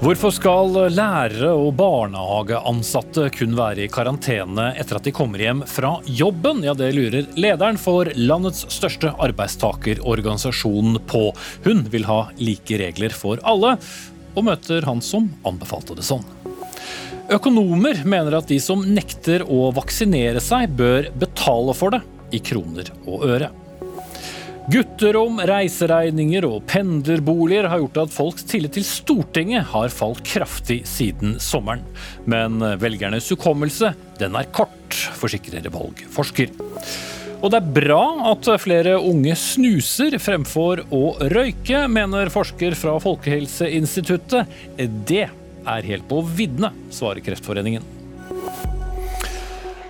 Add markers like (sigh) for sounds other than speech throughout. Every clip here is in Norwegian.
Hvorfor skal lærere og barnehageansatte kun være i karantene etter at de kommer hjem fra jobben? Ja, Det lurer lederen for landets største arbeidstakerorganisasjon på. Hun vil ha like regler for alle, og møter han som anbefalte det sånn. Økonomer mener at de som nekter å vaksinere seg, bør betale for det i kroner og øre. Gutterom, reiseregninger og pendlerboliger har gjort at folks tillit til Stortinget har falt kraftig siden sommeren. Men velgernes hukommelse, den er kort, forsikrer valgforsker. Og det er bra at flere unge snuser fremfor å røyke, mener forsker fra Folkehelseinstituttet. Det er helt på viddene, svarer Kreftforeningen.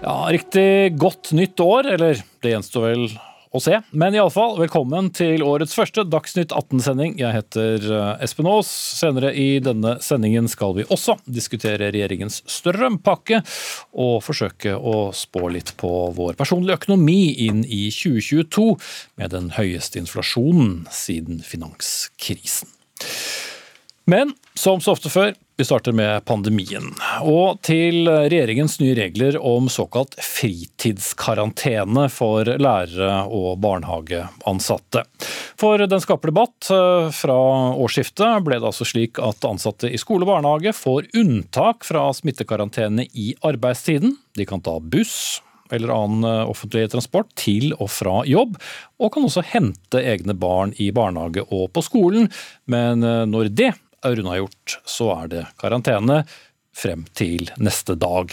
Ja, riktig godt nytt år, eller det gjenstår vel å se. Men iallfall, velkommen til årets første Dagsnytt 18-sending. Jeg heter eh, Espen Aas. Senere i denne sendingen skal vi også diskutere regjeringens strømpakke, og forsøke å spå litt på vår personlige økonomi inn i 2022, med den høyeste inflasjonen siden finanskrisen. Men som så ofte før, vi starter med pandemien. Og til regjeringens nye regler om såkalt fritidskarantene for lærere og barnehageansatte. For den skaper debatt. Fra årsskiftet ble det altså slik at ansatte i skole og barnehage får unntak fra smittekarantene i arbeidstiden. De kan ta buss, eller annen offentlig transport til og fra jobb, og kan også hente egne barn i barnehage og på skolen. Men når det er unnagjort, så er det karantene frem til neste dag.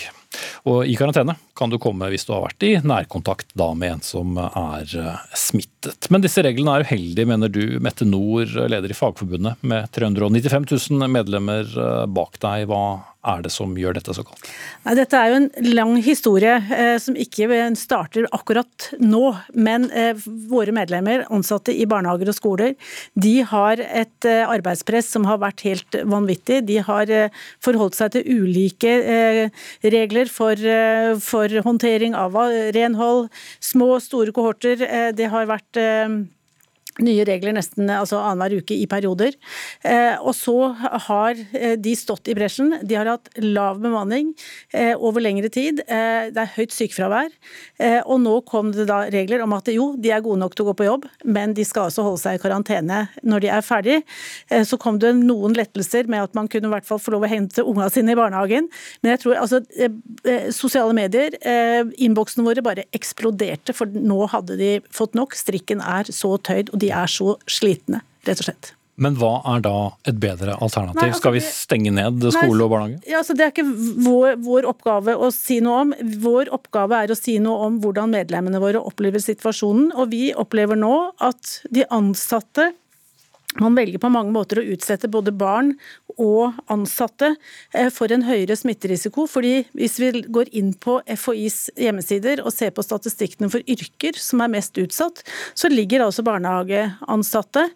Og I karantene kan du komme hvis du har vært i nærkontakt da med en som er smittet. Men disse reglene er uheldige, mener du, Mette Nord, leder i Fagforbundet, med 395 000 medlemmer bak deg. Hva er det som gjør dette så kaldt? Nei, dette er jo en lang historie eh, som ikke starter akkurat nå. Men eh, våre medlemmer, ansatte i barnehager og skoler, de har et eh, arbeidspress som har vært helt vanvittig. De har eh, forholdt seg til ulike eh, regler for, eh, for, håndtering av renhold. Små og store kohorter. det har vært nye regler nesten altså annenhver uke i perioder. Eh, og så har eh, de stått i bresjen. De har hatt lav bemanning eh, over lengre tid. Det er høyt sykefravær. Og nå kom det da regler om at jo, de er gode nok til å gå på jobb, men de skal altså holde seg i karantene når de er ferdig. Så kom det noen lettelser med at man kunne i hvert fall få lov å hente unga sine i barnehagen. Men jeg tror altså sosiale medier, innboksene våre bare eksploderte, for nå hadde de fått nok. Strikken er så tøyd. og de de er så slitne, rett og slett. Men hva er da et bedre alternativ? Nei, altså, Skal vi stenge ned skole og barnehage? Ja, altså, det er ikke vår, vår, oppgave å si noe om. Vår oppgave er å si noe om hvordan medlemmene våre opplever situasjonen. Og vi opplever nå at de ansatte man velger på mange måter å utsette både barn og ansatte eh, for en høyere smitterisiko. fordi Hvis vi går inn på FHIs hjemmesider og ser på statistikkene for yrker som er mest utsatt, så ligger altså barnehageansatte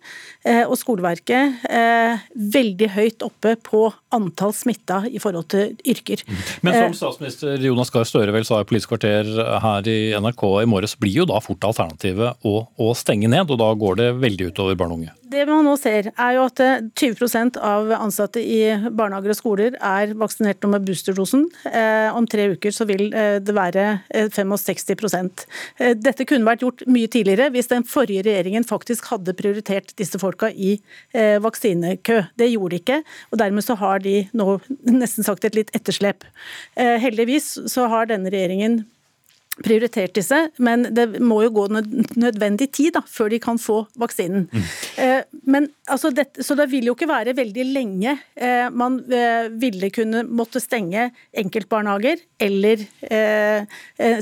eh, og skoleverket eh, veldig høyt oppe på antall smitta i forhold til yrker. Men som statsminister Jonas Gahr Støre vel sa i Politisk kvarter her i NRK i morges, blir jo da fort alternativet å, å stenge ned, og da går det veldig utover barn og unge? Det man nå ser, er jo at 20 av ansatte i barnehager og skoler er vaksinert med boosterdosen. Eh, om tre uker så vil eh, det være 65 eh, Dette kunne vært gjort mye tidligere hvis den forrige regjeringen faktisk hadde prioritert disse folka i vaksinekø. Det gjorde de ikke, og dermed så har de nå nesten sagt et litt etterslep. Heldigvis så har denne regjeringen prioritert disse, men det må jo gå nødvendig tid da, før de kan få vaksinen. Mm. Eh, men, altså, det, så det vil jo ikke være veldig lenge eh, man eh, ville kunne måtte stenge enkeltbarnehager, eller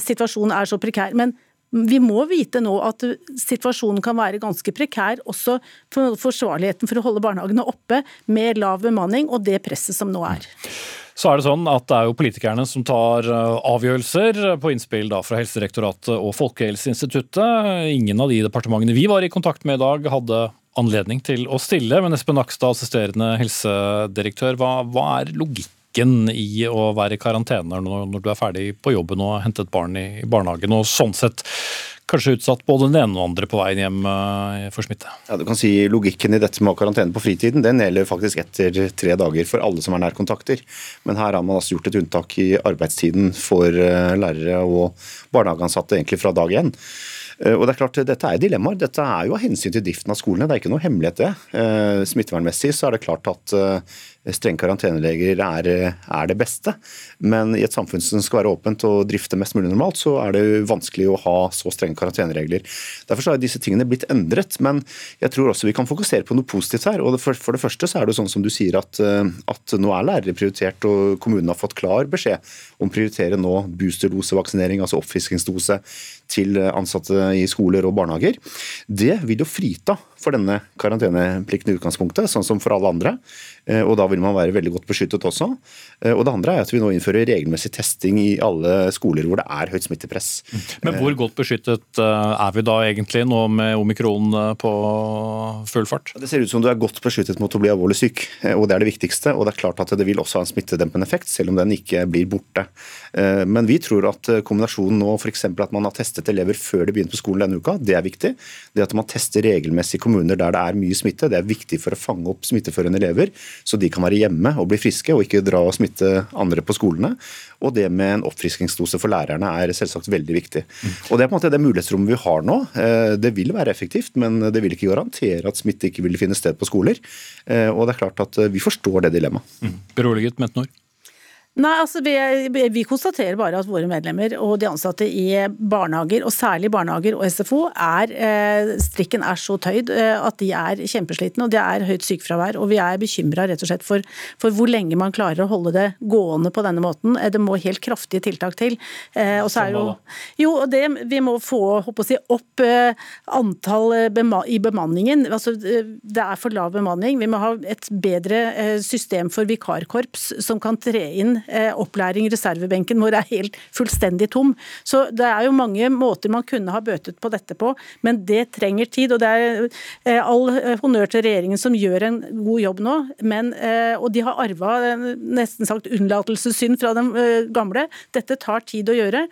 situasjonen er så prekær. Men vi må vite nå at situasjonen kan være ganske prekær, også for forsvarligheten for å holde barnehagene oppe med lav bemanning og det presset som nå er. Så er det sånn at det er jo politikerne som tar eh, avgjørelser på innspill da fra Helsedirektoratet og Folkehelseinstituttet. Ingen av de departementene vi var i kontakt med i dag hadde anledning til å stille. Men Espen Nakstad, assisterende helsedirektør, hva, hva, er logikken i å være i karantene når, når, du er ferdig på jobben og har hentet barn i, i barnehagen, og sånn sett kanskje utsatt både den ene og den andre på veien hjem eh, for smitte? Ja, du kan si Logikken i dette med karantene på fritiden den gjelder faktisk etter tre dager for alle som er nærkontakter. Men her har man altså gjort et unntak i arbeidstiden for eh, lærere og barnehageansatte egentlig fra dag én. Eh, og det er klart, Dette er dilemmaer. Dette er jo av hensyn til driften av skolene. Det er ikke noe hemmelighet det. Smittevernmessig så er det klart at strenge karanteneregler er, er, det beste. Men i et samfunn som skal være åpent og drifte mest mulig normalt, så er det vanskelig å ha så strenge karanteneregler. Derfor har disse tingene blitt endret. Men jeg tror også vi kan fokusere på noe positivt her. og For det første så er det sånn som du sier at, at nå er lærere prioritert, og kommunene har fått klar beskjed om å prioritere nå boosterdosevaksinering, altså oppfriskingsdose til ansatte i skoler og barnehager. Det vil jo frita for denne karanteneplikten i utgangspunktet, sånn som for alle andre. Eh, og Da vil man være veldig godt beskyttet også. Eh, og Det andre er at vi nå innfører regelmessig testing i alle skoler hvor det er høyt smittepress. Men hvor godt beskyttet eh, er vi da egentlig nå med omikron på full fart? Det ser ut som du er godt beskyttet mot å bli alvorlig syk, og det er det viktigste. Og det er klart at det vil også ha en smittedempende effekt, selv om den ikke blir borte. Men vi tror at kombinasjonen nå, f.eks. at man har testet elever før de begynte på skolen denne uka, det er viktig. Det at man tester regelmessig kommuner der det er mye smitte, det er viktig for å fange opp smitteførende elever så de kan være hjemme og bli friske og ikke dra og smitte andre på skolene. Og det med en oppfriskingsdose for lærerne er selvsagt veldig viktig. Og Det er på en måte det mulighetsrommet vi har nå. Eh, det vil være effektivt, men det vil ikke garantere at smitte ikke vil finne sted på skoler. Eh, og det er klart at eh, vi forstår det dilemmaet. Mm. Beroliget, Mette Nord? Nei, altså vi, vi, konstaterer bare at våre medlemmer og de ansatte i barnehager, og særlig barnehager og SFO, er, eh, strikken er så tøyd eh, at de er kjempeslitne og det er høyt sykefravær. Og vi er bekymra rett og slett for, for, hvor lenge man klarer å holde det gående på denne måten. Eh, det må helt kraftige tiltak til. Og så er jo, jo det, Vi må få si, opp antall i bemanningen. Altså, det er for lav bemanning. Vi må ha et bedre system for vikarkorps som kan tre inn opplæring. Reservebenken vår er helt fullstendig tom. Så det er jo mange måter man kunne ha bøtet på dette på, men det trenger tid. Og det er eh, all eh, honnør til regjeringen som gjør en god jobb nå, men, og de har arva nesten sagt unnlatelsessynd fra den gamle. Dette tar tid å gjøre.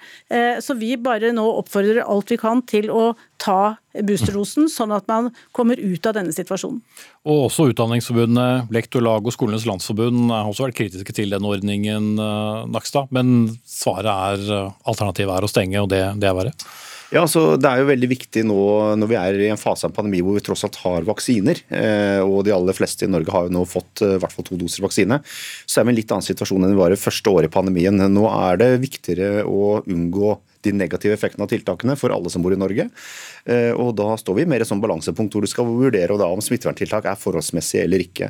Så vi bare nå oppfordrer alt vi kan til å ta boosterdosen, sånn at man kommer ut av denne situasjonen. Og også Utdanningsforbundet, Lektorlag og Skolenes landsforbund har også vært kritiske til den ordningen, eh, Nakstad. Men svaret er eh, alternativet er å stenge, og det, det er verre? Ja, så Det er jo veldig viktig nå når vi er i en fase av en pandemi hvor vi tross alt har vaksiner, eh, og de aller fleste i Norge har jo nå fått i hvert fall to doser vaksine, så er vi i en litt annen situasjon enn vi var i første året i pandemien. Nå er det viktigere å unngå de negative effektene av tiltakene for alle som bor i Norge. Eh, og Da står vi mer i sånn balansepunkt hvor du skal vurdere om smitteverntiltak er forholdsmessige eller ikke.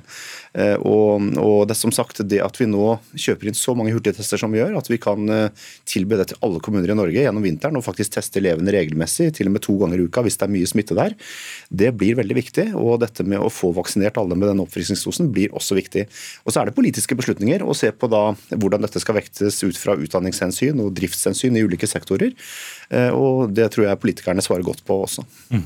Eh, og, og, det som sagt, det at vi nå kjøper inn så mange hurtigtester som vi gjør, at vi kan eh, tilby det til alle kommuner i Norge gjennom vinteren og faktisk teste elevene regelmessig, til og med to ganger i uka hvis det er mye smitte der, det blir veldig viktig. Og dette med å få vaksinert alle med den oppfriskningsdosen blir også viktig. Og så er det politiske beslutninger å se på da hvordan dette skal vektes ut fra utdanningshensyn og driftshensyn i ulike sektorer. Og det tror jeg politikerne svarer godt på også. Mm.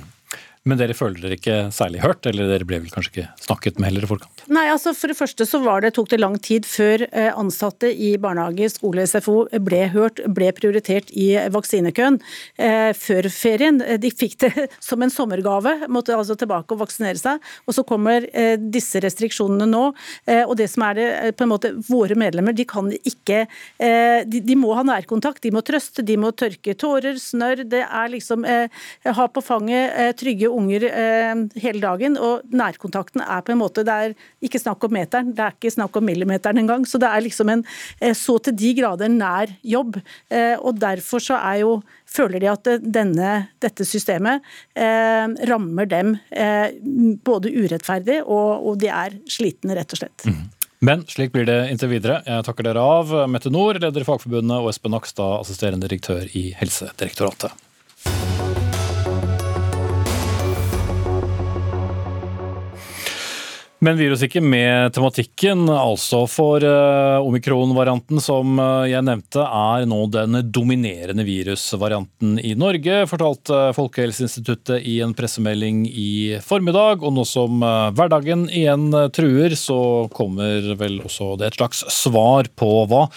Men dere føler dere ikke særlig hørt, eller dere ble vel kanskje ikke snakket med heller i forkant? Nei, altså For det første så det, tok det lang tid før eh, ansatte i barnehage, skole, SFO ble hørt, ble prioritert i vaksinekøen eh, før ferien. De fikk det (laughs) som en sommergave, måtte altså tilbake og vaksinere seg. Og så kommer eh, disse restriksjonene nå. Eh, og det som er det, eh, på en måte, Våre medlemmer de kan ikke eh, de, de, må ha nærkontakt, de må trøste, de må tørke tårer, snørr. Det er liksom ha på fanget trygge unger eh, hele dagen, og nærkontakten er på en måte Det er ikke snakk om meteren, det er ikke snakk om millimeteren engang. Så det er liksom en eh, så til de grader nær jobb. Eh, og derfor så er jo føler de at denne, dette systemet eh, rammer dem eh, både urettferdig og, og, de er slitne, rett og slett. Mm. Men slik blir det inntil videre. Jeg takker dere av, Mette Nord, leder i Fagforbundet, og Espen Nakstad, assisterende direktør i Helsedirektoratet. Men vi gir oss ikke med tematikken, altså. For uh, omikron-varianten som uh, jeg nevnte, er nå den dominerende virusvarianten i Norge, fortalte Folkehelseinstituttet i en pressemelding i formiddag. Og nå som uh, hverdagen igjen truer, så kommer vel også det et slags svar på hva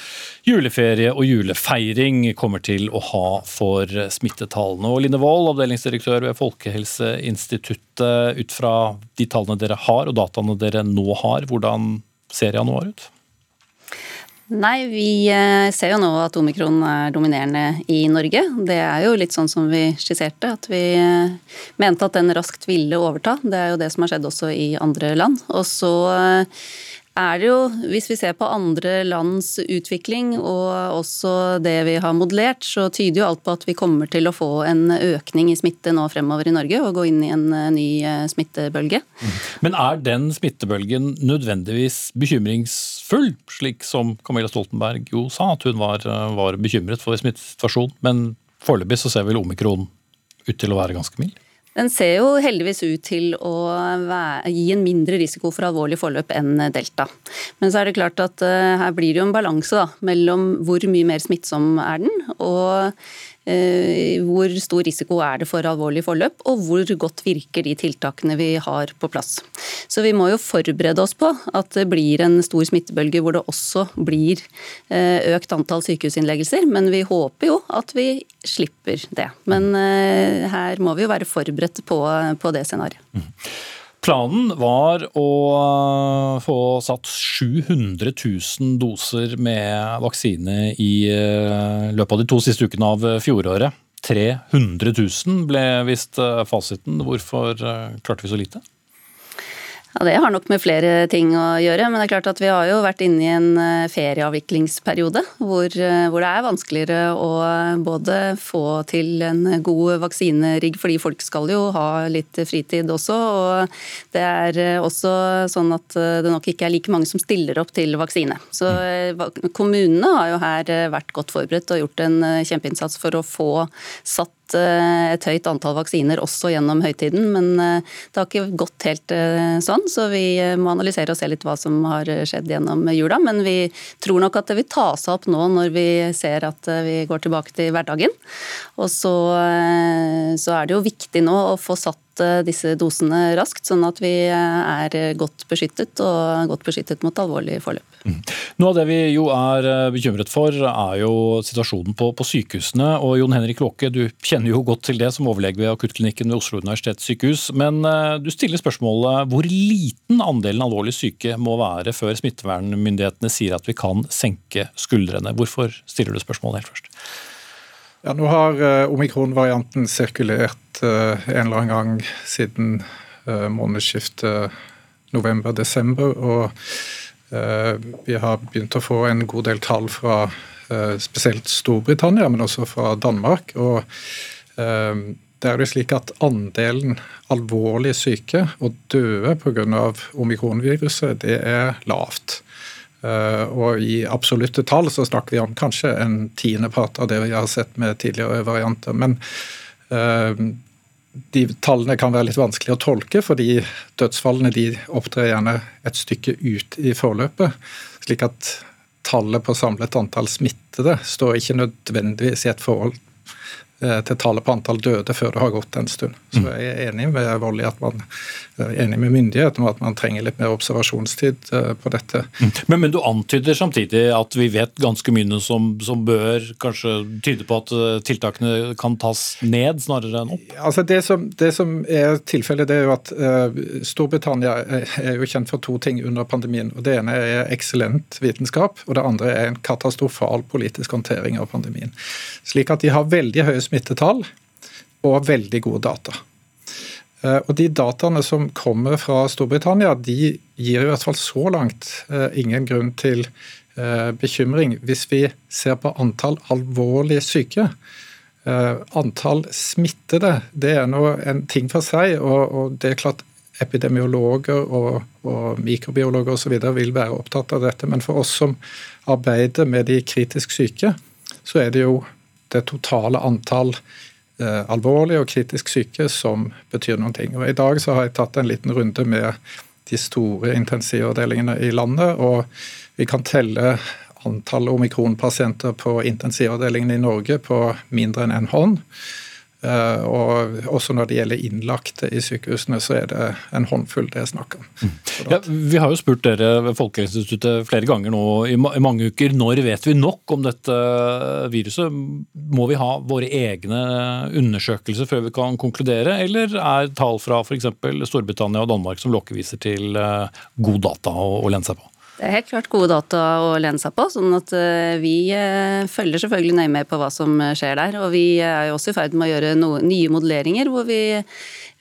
juleferie og julefeiring kommer til å ha for smittetallene. Og Line Wold, avdelingsdirektør ved Folkehelseinstituttet, ut fra de tallene dere har og dataene dere nå har, hvordan ser januar ut? Nei, vi eh, ser jo nå at omikron er dominerende i Norge. Det er jo litt sånn som vi skisserte, at vi eh, mente at den raskt ville overta. Det er jo det som har skjedd også i andre land. Og så eh, er det jo, hvis vi ser på andre lands utvikling og også det vi har modellert, så tyder jo alt på at vi kommer til å få en økning i smitte nå fremover i Norge og gå inn i en eh, ny eh, smittebølge. Men er den smittebølgen nødvendigvis bekymringsfull, slik som Camilla Stoltenberg jo sa, at hun var, eh, var bekymret for smittesituasjonen? Men foreløpig så ser vel omikron ut til å være ganske mild? Den ser jo heldigvis ut til å gi en mindre risiko for alvorlig forløp enn delta. Men så er det klart at uh, her blir det jo en balanse mellom hvor mye mer smittsom er den, og Eh, hvor stor risiko er det for alvorlig forløp, og hvor godt virker de tiltakene vi har på plass. Så vi må jo forberede oss på at det blir en stor smittebølge hvor det også blir eh, økt antall sykehusinnleggelser, men vi håper jo at vi slipper det. Men eh, her må vi jo være forberedt på, på det scenarioet. Mm. Planen var å få satt 700 000 doser med vaksine i eh, løpet av de to siste ukene av fjoråret. 300 000 ble visst eh, fasiten. Hvorfor eh, klarte vi så lite? Ja, Det har nok med flere ting å gjøre. Men det er klart at vi har jo vært inne i en eh, ferieavviklingsperiode hvor, eh, hvor det er vanskeligere å både få til en god vaksinerigg, fordi folk skal jo ha litt fritid også. Og det er eh, også sånn at det nok ikke er like mange som stiller opp til vaksine. Så kommunene har jo her vært godt forberedt og gjort en kjempeinnsats for å få satt Eh, et høyt antall vaksiner også gjennom høytiden, men eh, det har ikke gått helt eh, sånn. Så vi må analysere og se litt hva som har skjedd gjennom jula. Men vi tror nok at det vil ta seg opp nå når vi ser at vi går tilbake til hverdagen. Og så, så er det jo viktig nå å få satt disse dosene raskt, sånn at vi er godt beskyttet og godt beskyttet mot alvorlig forløp. Mm. Noe av det vi jo er eh, bekymret for, er jo situasjonen på, på sykehusene. og Jon Henrik Låke, du kjenner jo godt til det som overlege ved akuttklinikken ved Oslo universitetssykehus. Men eh, du stiller spørsmålet hvor liten andelen alvorlig syke må være før smittevernmyndighetene sier at vi kan senke skuldrene. Hvorfor stiller du spørsmålet helt først? Ja, Nå har uh, omikron-varianten sirkulert uh, en eller annen gang siden uh, månedsskiftet november-desember. og vi har begynt å få en god del tall fra spesielt Storbritannia, men også fra Danmark. og det er jo slik at Andelen alvorlig syke og døde pga. omikronviruset det er lavt. Og I absolutte tall så snakker vi om kanskje en tiendepart av det vi har sett med tidligere varianter. Men de tallene kan være litt vanskelig å tolke, fordi dødsfallene de opptrer gjerne et stykke ut i forløpet. Slik at tallet på samlet antall smittede står ikke nødvendigvis i et forhold Eh, til tallet på antall døde før det har gått en stund. Så mm. jeg er enig med Volley at man er enig med myndighetene om at man trenger litt mer observasjonstid eh, på dette. Mm. Men, men, du antyder samtidig at vi vet ganske mye som, som, bør kanskje tyde på at eh, tiltakene kan tas ned snarere enn opp? Altså det, som, det som er tilfellet, det er jo at uh, Storbritannia er jo kjent for to ting under pandemien. og Det ene er eksellent vitenskap, og det andre er en katastrofal politisk håndtering av pandemien. Slik at de har veldig høye smittetall og veldig gode data. Eh, og De dataene som kommer fra Storbritannia, de gir i hvert fall så langt eh, ingen grunn til eh, bekymring hvis vi ser på antall alvorlig syke. Antall smittede det er nå en ting for seg. og det er klart Epidemiologer og, og mikrobiologer osv. vil være opptatt av dette. Men for oss som arbeider med de kritisk syke, så er det jo det totale antall eh, alvorlige og kritisk syke som betyr noen ting. Og I dag så har jeg tatt en liten runde med de store intensivavdelingene i landet. Og vi kan telle antall omikronpasienter på intensivavdelingene i Norge på mindre enn en hånd. Eh, og også når det gjelder innlagte i sykehusene, så er det en håndfull det er snakk om. Mm. Ja, vi har jo spurt dere ved Folkehelseinstituttet flere ganger nå i mange uker. Når vet vi nok om dette viruset? Må vi ha våre egne undersøkelser før vi kan konkludere, eller er tall fra f.eks. Storbritannia og Danmark som lokkeviser til eh, god data å lene seg på? Det er helt klart gode data å lene seg på. sånn at eh, Vi eh, følger selvfølgelig nøye med på hva som skjer der. og Vi er jo også i ferd med å gjøre noe, nye modelleringer hvor vi eh,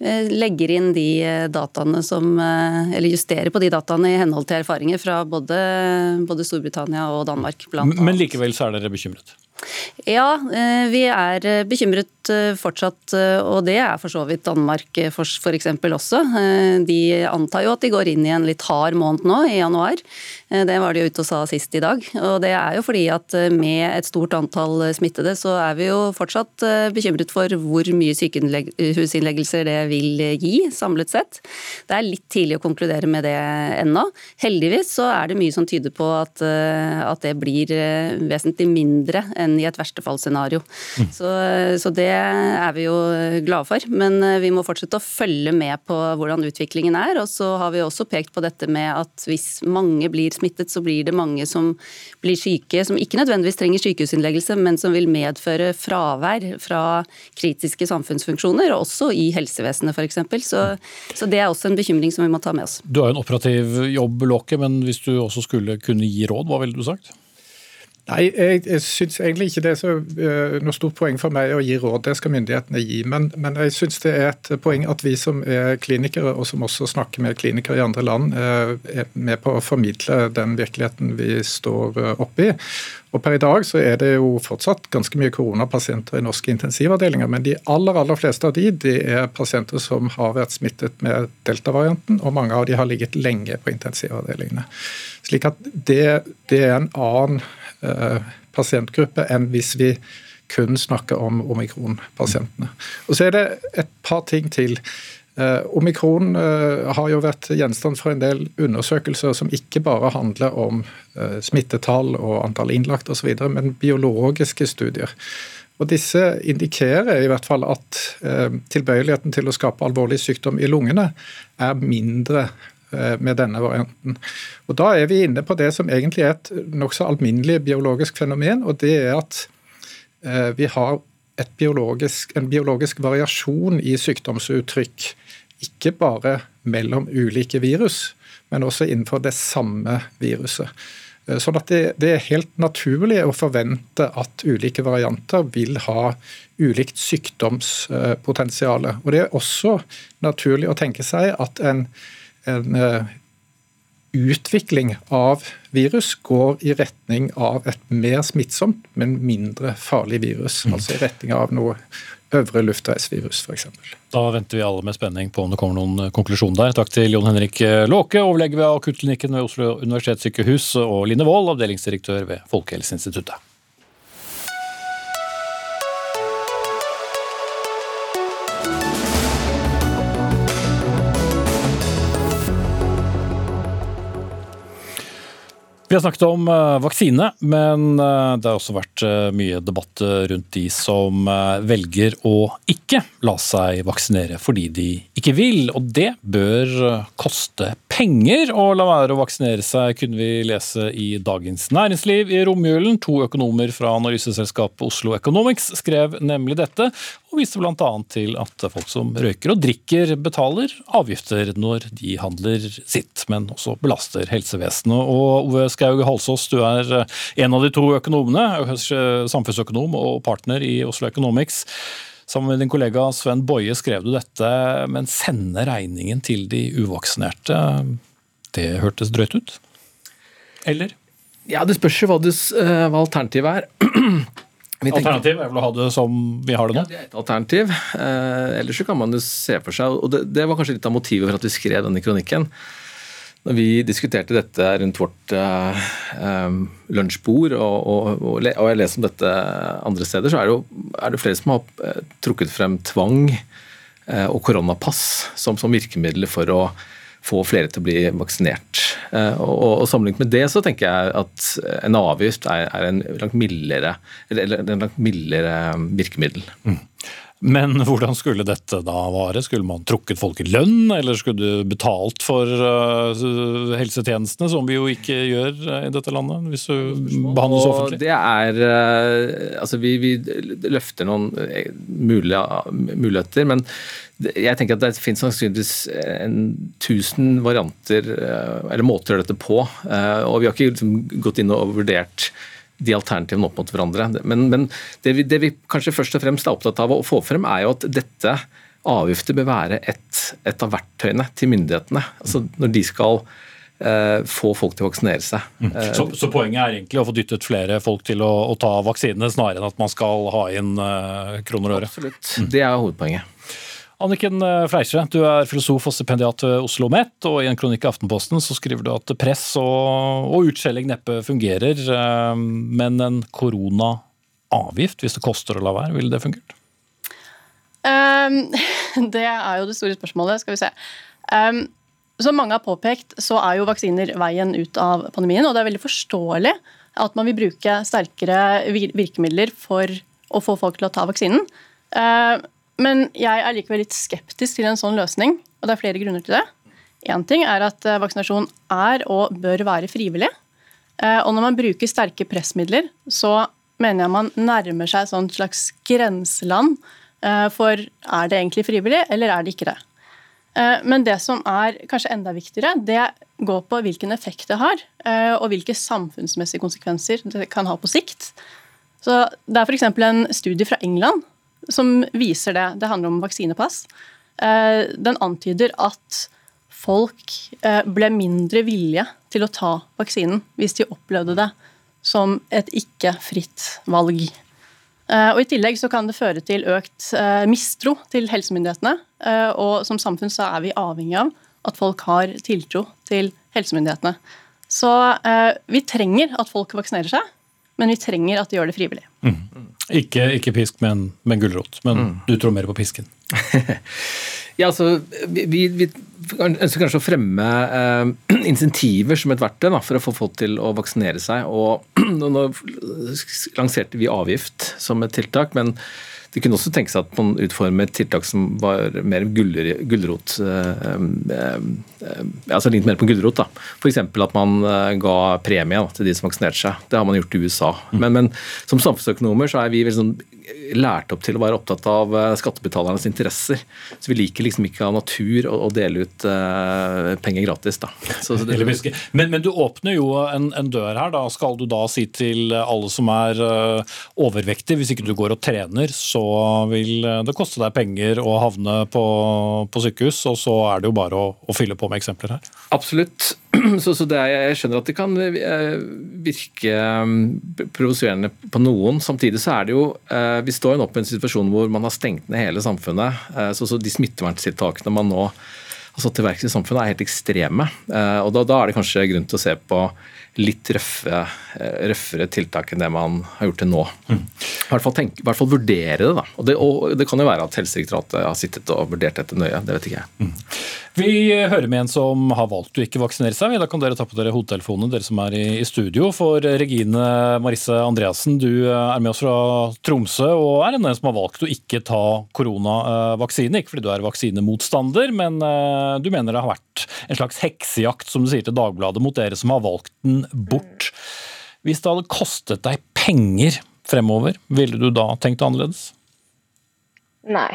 legger inn de dataene som Eller justerer på de dataene i henhold til erfaringer fra både, både Storbritannia og Danmark. Blant Men likevel så er dere bekymret? Ja, vi er bekymret fortsatt, og det er for så vidt Danmark f.eks. også. De antar jo at de går inn i en litt hard måned nå, i januar. Eh, det var de jo ute og sa sist i dag. Og det er jo fordi at eh, med et stort antall smittede, så er vi jo fortsatt eh, bekymret for hvor mye sykehusinnleggelser det vil gi, samlet sett. Det er litt tidlig å konkludere med det ennå. Heldigvis så er det mye som tyder på at, at det blir vesentlig mindre enn i et verstefallsscenario. Mm. Så, så det er vi jo glade for. Men vi må fortsette å følge med på hvordan utviklingen er. Og så har vi også pekt på dette med at hvis mange blir smittet, smittet, så blir det mange som blir syke, som ikke nødvendigvis trenger sykehusinnleggelse, men som vil medføre fravær fra kritiske samfunnsfunksjoner, også i helsevesenet f.eks. Så, så det er også en bekymring som vi må ta med oss. Du har jo en operativ jobb, Låke, men hvis du også skulle kunne gi råd, hva ville du sagt? Nei, jeg, jeg syns egentlig ikke det er så uh, noe stort poeng for meg å gi råd. Det skal myndighetene gi. Men, men jeg syns det er et poeng at vi som er klinikere, og som også snakker med klinikere i andre land, uh, er med på å formidle den virkeligheten vi står uh, oppe i. Og Per i dag så er det jo fortsatt ganske mye koronapasienter i norske intensivavdelinger, men de aller aller fleste av de, de er pasienter som har vært smittet med delta-varianten, og mange av de har ligget lenge på intensivavdelingene. Slik at det, det er en annen Eh, pasientgruppe enn hvis vi kun snakker om omikron-pasientene. Og Så er det et par ting til. Eh, omikron eh, har jo vært gjenstand for en del undersøkelser som ikke bare handler om smittetall og antall innlagt osv., men biologiske studier. Og Disse indikerer i hvert fall at tilbøyeligheten til å skape alvorlig sykdom i lungene er mindre Eh, med denne varianten. Og Da er vi inne på det som egentlig er et nokså alminnelig biologisk fenomen, og det er at eh, vi har biologisk, en biologisk variasjon i sykdomsuttrykk. Ikke bare mellom ulike virus, men også innenfor det samme viruset. Eh, sånn at det, det, er helt naturlig å forvente at ulike varianter vil ha ulikt sykdomspotensial. Og det er også naturlig å tenke seg at en en eh, utvikling av virus går i retning av et mer smittsomt, men mindre farlig virus. Mm. Altså i retning av noe øvre luftveisvirus f.eks. Da venter vi alle med spenning på om det kommer noen eh, konklusjon der. Takk til Jon Henrik eh, Låke, overlege ved akuttklinikken ved Oslo universitetssykehus, og Line Wold, avdelingsdirektør ved Folkehelseinstituttet. Vi har snakket om eh, vaksine, men eh, det har også vært eh, mye debatt rundt de som velger å ikke la seg vaksinere fordi de ikke vil. Og det bør koste penger å la være å vaksinere seg, kunne vi lese i Dagens Næringsliv i romjulen. To økonomer fra analyseselskapet Oslo Economics skrev nemlig dette, og viste bl.a. til at folk som røyker og drikker betaler avgifter når de handler sitt, men også belaster helsevesenet. Og Ove Skaug Halsås, du er eh, en av de to økonomene, samfunnsøkonom og partner i Oslo Economics. Sammen med din kollega Sven Boje skrev du dette, men sende regningen til de uvaksinerte. Det hørtes drøyt ut? Eller? Ja, Det spørs jo hva, eh, hva alternativet er. (clears throat) Alternativ er vel å ha det som vi har det nå? Ja, det er et alternativ. Eh, ellers så kan man jo se for seg, og det, det, var kanskje litt av motivet for at vi skrev denne kronikken. Når vi diskuterte dette rundt vårt eh, eh, lunsjbord, og, og, og, og, jeg leser om dette andre steder, så er det jo er det flere som har eh, trukket frem tvang eh, og koronapass som, som virkemidler for å få flere til å bli vaksinert. Eh, og, og Sammenlignet med det så tenker jeg at en avgift er, er en langt mildere, eller en langt mildere virkemiddel. Mm. Men hvordan skulle dette da vare? Skulle man trukket folk i lønn, eller skulle du betalt for uh, helsetjenestene, som vi jo ikke gjør uh, i dette landet, hvis du behandles offentlig? Det er Altså, vi, vi, løfter noen mulige, muligheter, men jeg tenker at det finnes sannsynligvis en tusen varianter eller måter å gjøre dette på. Og vi har ikke liksom gått inn og vurdert de alternativene opp mot hverandre. Men, men det, vi, det, vi, kanskje først og fremst er opptatt av å få frem, er jo at dette avgifter bør være et, et av verktøyene til myndighetene. Altså når de skal eh, få folk til å vaksinere seg. Mm. Så, så, poenget er egentlig å få dyttet flere folk til å, å ta vaksinene, snarere enn at man skal ha inn eh, kroner og øre? Absolutt. Mm. Det er hovedpoenget. Anniken eh, du er filosof og stipendiat ved Oslo OsloMet, og i en kronikk i Aftenposten så skriver du at press og, og utskjelling neppe fungerer, eh, men en koronaavgift, hvis det koster å la være, ville det fungert? Um, (laughs) det er jo det store spørsmålet, skal vi se. Um, som mange har påpekt, så er jo vaksiner veien ut av pandemien, og det er veldig forståelig at man vil bruke sterkere virkemidler for å få folk til å ta vaksinen. Uh, men jeg er likevel litt skeptisk til en sånn løsning, og det er flere grunner til det. Én ting er at eh, vaksinasjon er og bør være frivillig. Eh, og når man bruker sterke pressmidler, så mener jeg man nærmer seg et slags grenseland eh, for er det egentlig frivillig, eller er det ikke det. Men det som er kanskje enda viktigere, det går på hvilken effekt det har, og hvilke samfunnsmessige konsekvenser det kan ha på sikt. Så Det er f.eks. en studie fra England som viser det. Det handler om vaksinepass. Eh, den antyder at folk eh, ble mindre villige til å ta vaksinen hvis de opplevde det som et ikke fritt valg. Eh, og I tillegg så kan det føre til økt mistro til helsemyndighetene. Og som samfunn så er vi avhengig av at folk har tiltro til helsemyndighetene. Så vi trenger at folk vaksinerer seg, men vi trenger at de gjør det frivillig. Mm. Ikke, ikke, pisk, men, men gulrot. Men mm. du tror mer på pisken? (laughs) ja, altså, vi, vi, ønsker kanskje å fremme eh, (clears throat) insentiver som et verktøy da, for å få folk til å vaksinere seg. og (clears throat) Nå lanserte vi avgift som et tiltak. men det kunne også tenke seg at man utformer tiltak som var mer gulrot eh, eh, eh, altså lignet mer på gulrot. da. F.eks. at man ga premie til de som vaksinerte seg. Det har man gjort i USA. Mm. Men, men som samfunnsøkonomer så er vi sånn lært opp til å være opptatt av skattebetalernes interesser. Så vi liker liksom ikke av natur å, dele ut uh, penger gratis. da. Så, så det, men, men, du åpner jo en, en, dør her. da. Skal du da si til alle som er uh, overvektige, hvis ikke du går og trener, så vil det koste deg penger å havne på, på sykehus, og så er det jo bare å, å fylle på med eksempler her. Absolutt. (clears throat) Så, så er, jeg skjønner at det kan eh, virke mm, provoserende på noen. Samtidig så er det jo eh, Vi står nå på i en situasjon hvor man har stengt ned hele samfunnet. Eh, så, så de smitteverntiltakene man nå har satt til verks i samfunnet, er helt ekstreme. Og da, da er det kanskje grunn til å se på litt røffe, eh, røffere tiltak enn det man har gjort til nå. Mm. I, hvert fall tenk, I hvert fall vurdere det. da. Og det, og det, kan jo være at Helsedirektoratet har sittet og vurdert dette nøye. Det vet ikke jeg. Mm. Vi hører med en som har valgt å ikke vaksinere seg. Da kan dere ta på dere hodetelefonene, dere som er i, studio. For Regine Marisse Andreassen, du er med oss fra Tromsø og er en som har valgt å ikke ta koronavaksine. Ikke fordi du er vaksinemotstander, men eh, du mener det har vært en slags heksejakt, som du sier til Dagbladet, mot dere som har valgt den bort. Hvis det hadde kostet deg penger fremover, ville du da tenkt annerledes? Nei.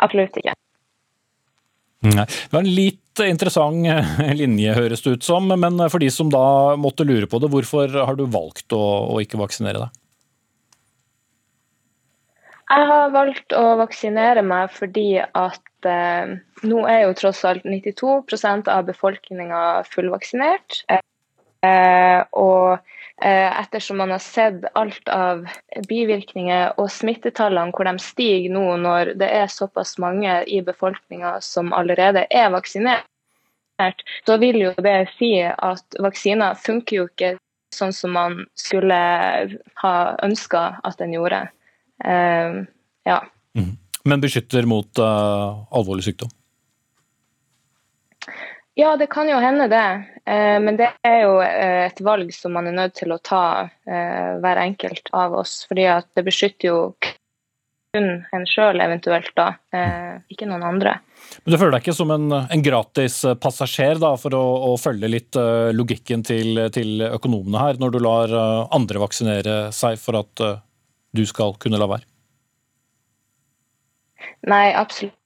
Absolutt ikke. Nei. Det var en litt interessant eh, linje, høres det ut som. Men for de som da måtte lure på det, hvorfor har du valgt å, å ikke vaksinere deg? Jeg har valgt å vaksinere meg fordi at eh, nå er jo tross alt 92% av befolkninga fullvaksinert. Eh, og ettersom man har sett alt av bivirkninger og smittetallene hvor de stiger nå når det er såpass mange i befolkninga som allerede er vaksinert, så vil jo det si at vaksiner funker jo ikke sånn som man skulle ha ønska at den gjorde. Uh, ja. Mm. Men beskytter mot uh, alvorlig sykdom? Ja, det kan jo hende det. Eh, men det er jo eh, et valg som man er nødt til å ta eh, hver enkelt av oss. fordi at det beskytter jo kun en sjøl eventuelt, da. Ikke noen andre. Men Du føler deg ikke som en, en gratis passasjer da, for å, å følge litt logikken til, til, økonomene her, når du lar andre vaksinere seg for at du skal kunne la være? Nei, absolutt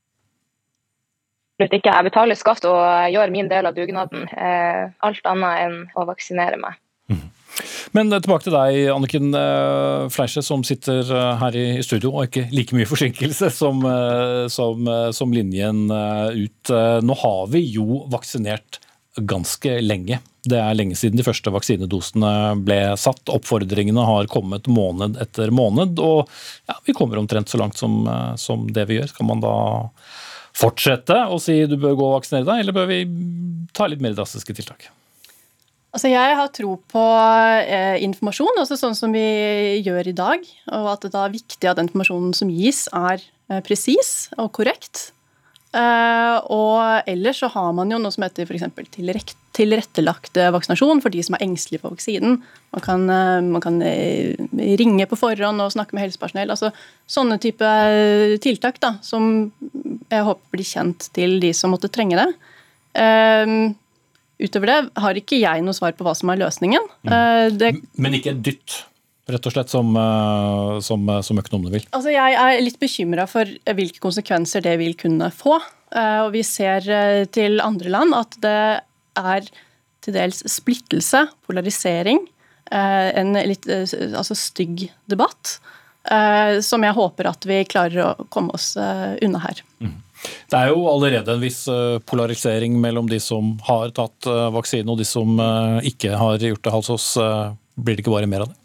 absolutt ikke. Jeg betaler skatt og gjør min del av dugnaden. Eh, alt annet enn å vaksinere meg. Mhm. Men eh, tilbake til deg, Anniken Fleisje, Fleische, som sitter her i studio, og ikke like mye forsinkelse som, som, som linjen ut. Nå har vi jo vaksinert ganske lenge. Det er lenge siden de første vaksinedosene ble satt. Oppfordringene har kommet måned etter måned, og ja, vi kommer omtrent så langt som, som det vi gjør. Skal man da fortsette å si du bør gå og vaksinere deg, eller bør vi ta litt mer drastiske tiltak? Altså jeg har tro på eh, informasjon, også sånn som vi gjør i dag. Og at det er viktig at informasjonen som gis, er eh, presis og korrekt. Eh, og ellers så har man jo noe som heter f.eks. tilrettelagt vaksinasjon for de som er engstelige for vaksinen. Man kan, eh, man kan, eh, ringe på forhånd og snakke med helsepersonell. altså Sånne type tiltak da, som jeg håper blir kjent til de som måtte trenge det. Utover det har ikke jeg noe svar på hva som er løsningen. Mm. Det, Men ikke et dytt? Rett og slett, som, eh, som, eh, som økonomene vil? Altså, jeg er litt bekymra for hvilke konsekvenser det vil kunne få. Eh, og vi ser til andre land at det er til dels splittelse, polarisering, en litt altså stygg debatt. Som jeg håper at vi klarer å komme oss unna her. Mm. Det er jo allerede en viss polarisering mellom de som har tatt vaksine og de som ikke har gjort det. Altså, blir det ikke bare mer av det?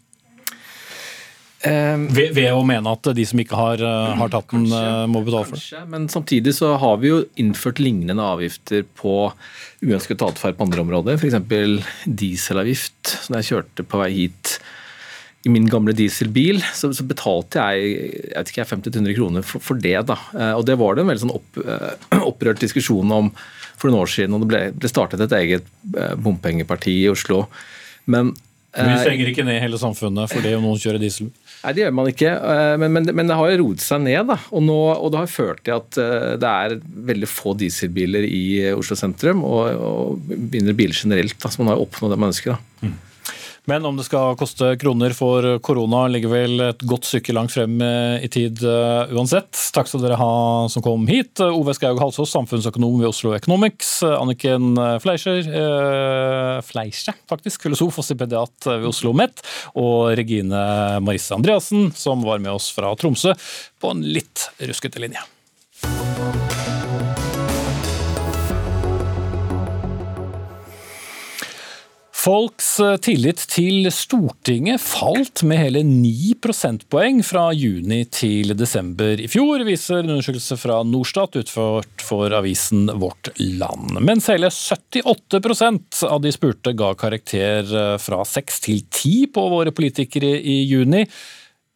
Um, ved, ved, å mene at de som ikke har, uh, har tatt den, kanskje, må betale for det? Kanskje, men samtidig så har vi jo innført lignende avgifter på uønsket atferd på andre områder. F.eks. dieselavgift. som jeg kjørte på vei hit i min gamle dieselbil, så, så betalte jeg, jeg ikke, 50-100 kroner for, for, det. da. Uh, og Det var det en veldig sånn opp, opprørt diskusjon om for noen år siden. og Det ble, ble startet et eget bompengeparti i Oslo. Men vi stenger ikke ned hele samfunnet fordi noen kjører diesel? Nei, det gjør man ikke. Eh, men, men, men det har jo roet seg ned. da, og, nå, og, det har ført til at eh, det er veldig få dieselbiler i Oslo sentrum, og, og biler generelt. da, Så man har oppnådd det man ønsker. da. Mm. Men om det skal koste kroner for korona, ligger vel et godt stykke langt frem i tid uh, uansett. Takk skal dere ha som kom hit. Ove Skaug Halsås, samfunnsøkonom ved Oslo Economics. Anniken Fleischer, eh, Fleischer faktisk, filosof og stipendiat ved Oslo OsloMet. Og Regine Marisse Andreassen, som var med oss fra Tromsø, på en litt ruskete linje. Folks eh, tillit til Stortinget falt med hele 9 prosentpoeng fra juni til desember i fjor, viser en undersøkelse fra Norstat utført for avisen Vårt Land. Mens hele 78% av de spurte ga karakter eh, fra 6 til 10 på våre politikere i juni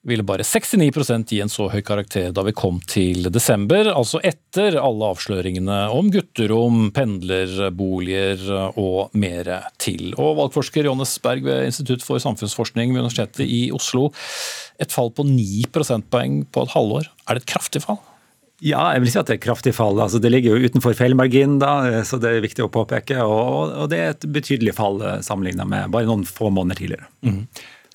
ville bare 69% gi en så høy karakter da vi kom til desember, altså etter alle avsløringene om gutterom, pendlerboliger og mer til. Og valgforsker Johannes Berg ved Institutt for samfunnsforskning ved Universitetet i Oslo. Et fall på 9 prosentpoeng på et halvår, er det et kraftig fall? Ja, jeg vil si at det er kraftig fall. Altså, det ligger jo utenfor feilmarginen, da, så det er viktig å påpeke. Og, og det er et betydelig fall sammenlignet med bare noen få måneder tidligere. Mm.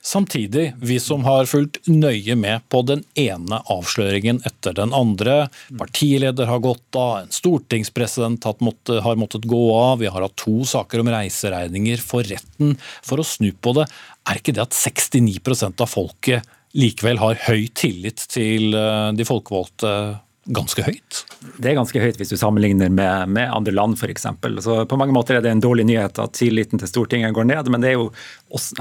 Samtidig, vi som har fulgt nøye med på den ene avsløringen etter den andre. Partileder har gått av, en stortingspresident har måttet gå av, vi har hatt to saker om reiseregninger for retten. For å snu på det, er ikke det at 69% av folket likevel har høy tillit til eh, de folkevalgte ganske høyt? Det er ganske høyt hvis du sammenligner med, med andre land f.eks. På mange måter er det en dårlig nyhet at tilliten til Stortinget går ned, men det jo,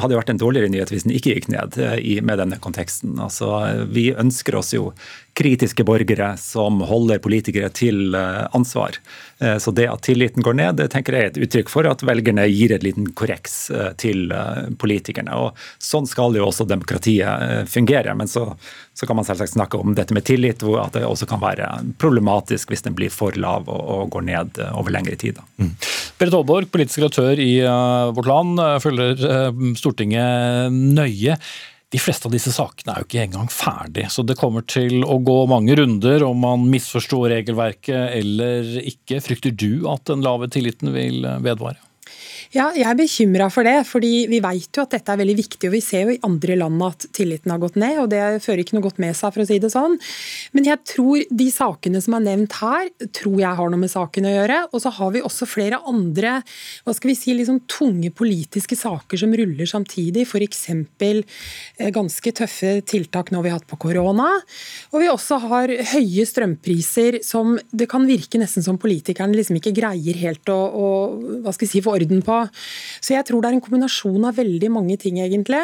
hadde vært en dårligere nyhet hvis den ikke gikk ned eh, i, med denne konteksten. Altså, vi ønsker oss jo kritiske borgere som holder politikere til eh, ansvar. Så det at tilliten går ned, det tenker jeg er et uttrykk for at velgerne gir et liten korreks til politikerne. Og Sånn skal jo også demokratiet fungere. Men så, så kan man selvsagt snakke om dette med tillit, hvor at det også kan være problematisk hvis den blir for lav og, og går ned over lengre tid. Mm. Berit Aalborg, politisk redaktør i Vårt Land, følger Stortinget nøye. De fleste av disse sakene er jo ikke engang ferdig, så det kommer til å gå mange runder om man misforstår regelverket eller ikke. Frykter du at den lave tilliten vil vedvare? Ja, jeg er bekymra for det. fordi Vi vet jo at dette er veldig viktig. og Vi ser jo i andre land at tilliten har gått ned, og det fører ikke noe godt med seg. for å si det sånn. Men jeg tror de sakene som er nevnt her, tror jeg har noe med saken å gjøre. Og så har vi også flere andre hva skal vi si, liksom tunge politiske saker som ruller samtidig. F.eks. Eh, ganske tøffe tiltak nå vi har hatt på korona. Og vi også har høye strømpriser som det kan virke nesten som politikerne liksom ikke greier helt å, å hva skal vi si, få orden på. Så jeg tror det er en kombinasjon av veldig mange ting, egentlig.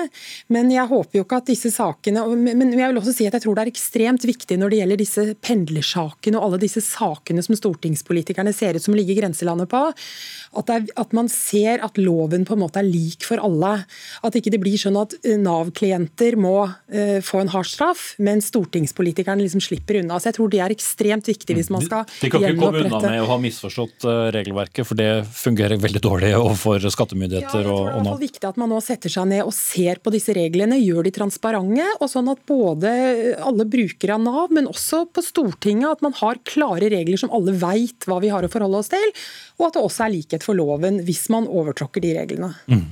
Men jeg håper jo ikke at disse sakene Men jeg vil også si at jeg tror det er ekstremt viktig når det gjelder disse pendlersakene og alle disse sakene som stortingspolitikerne ser ut som ligger grenselandet på, at, er, at, man ser at loven på en måte er lik for alle. At ikke det blir sånn at eh, Nav-klienter må uh, få en hard straff, men stortingspolitikerne liksom slipper unna. Så jeg tror det er ekstremt viktig hvis man skal gjenopprette de kan ikke komme unna med å ha misforstått uh, regelverket, for det fungerer veldig dårlig overfor skattemyndigheter ja, og, og Nav. Det er viktig at man nå setter seg ned og ser på disse reglene, gjør de transparente, og sånn at både alle brukere av Nav, men også på Stortinget, at man har klare regler som alle veit hva vi har å forholde oss til, og at det også er likhet for loven hvis man overtråkker de reglene. Mm.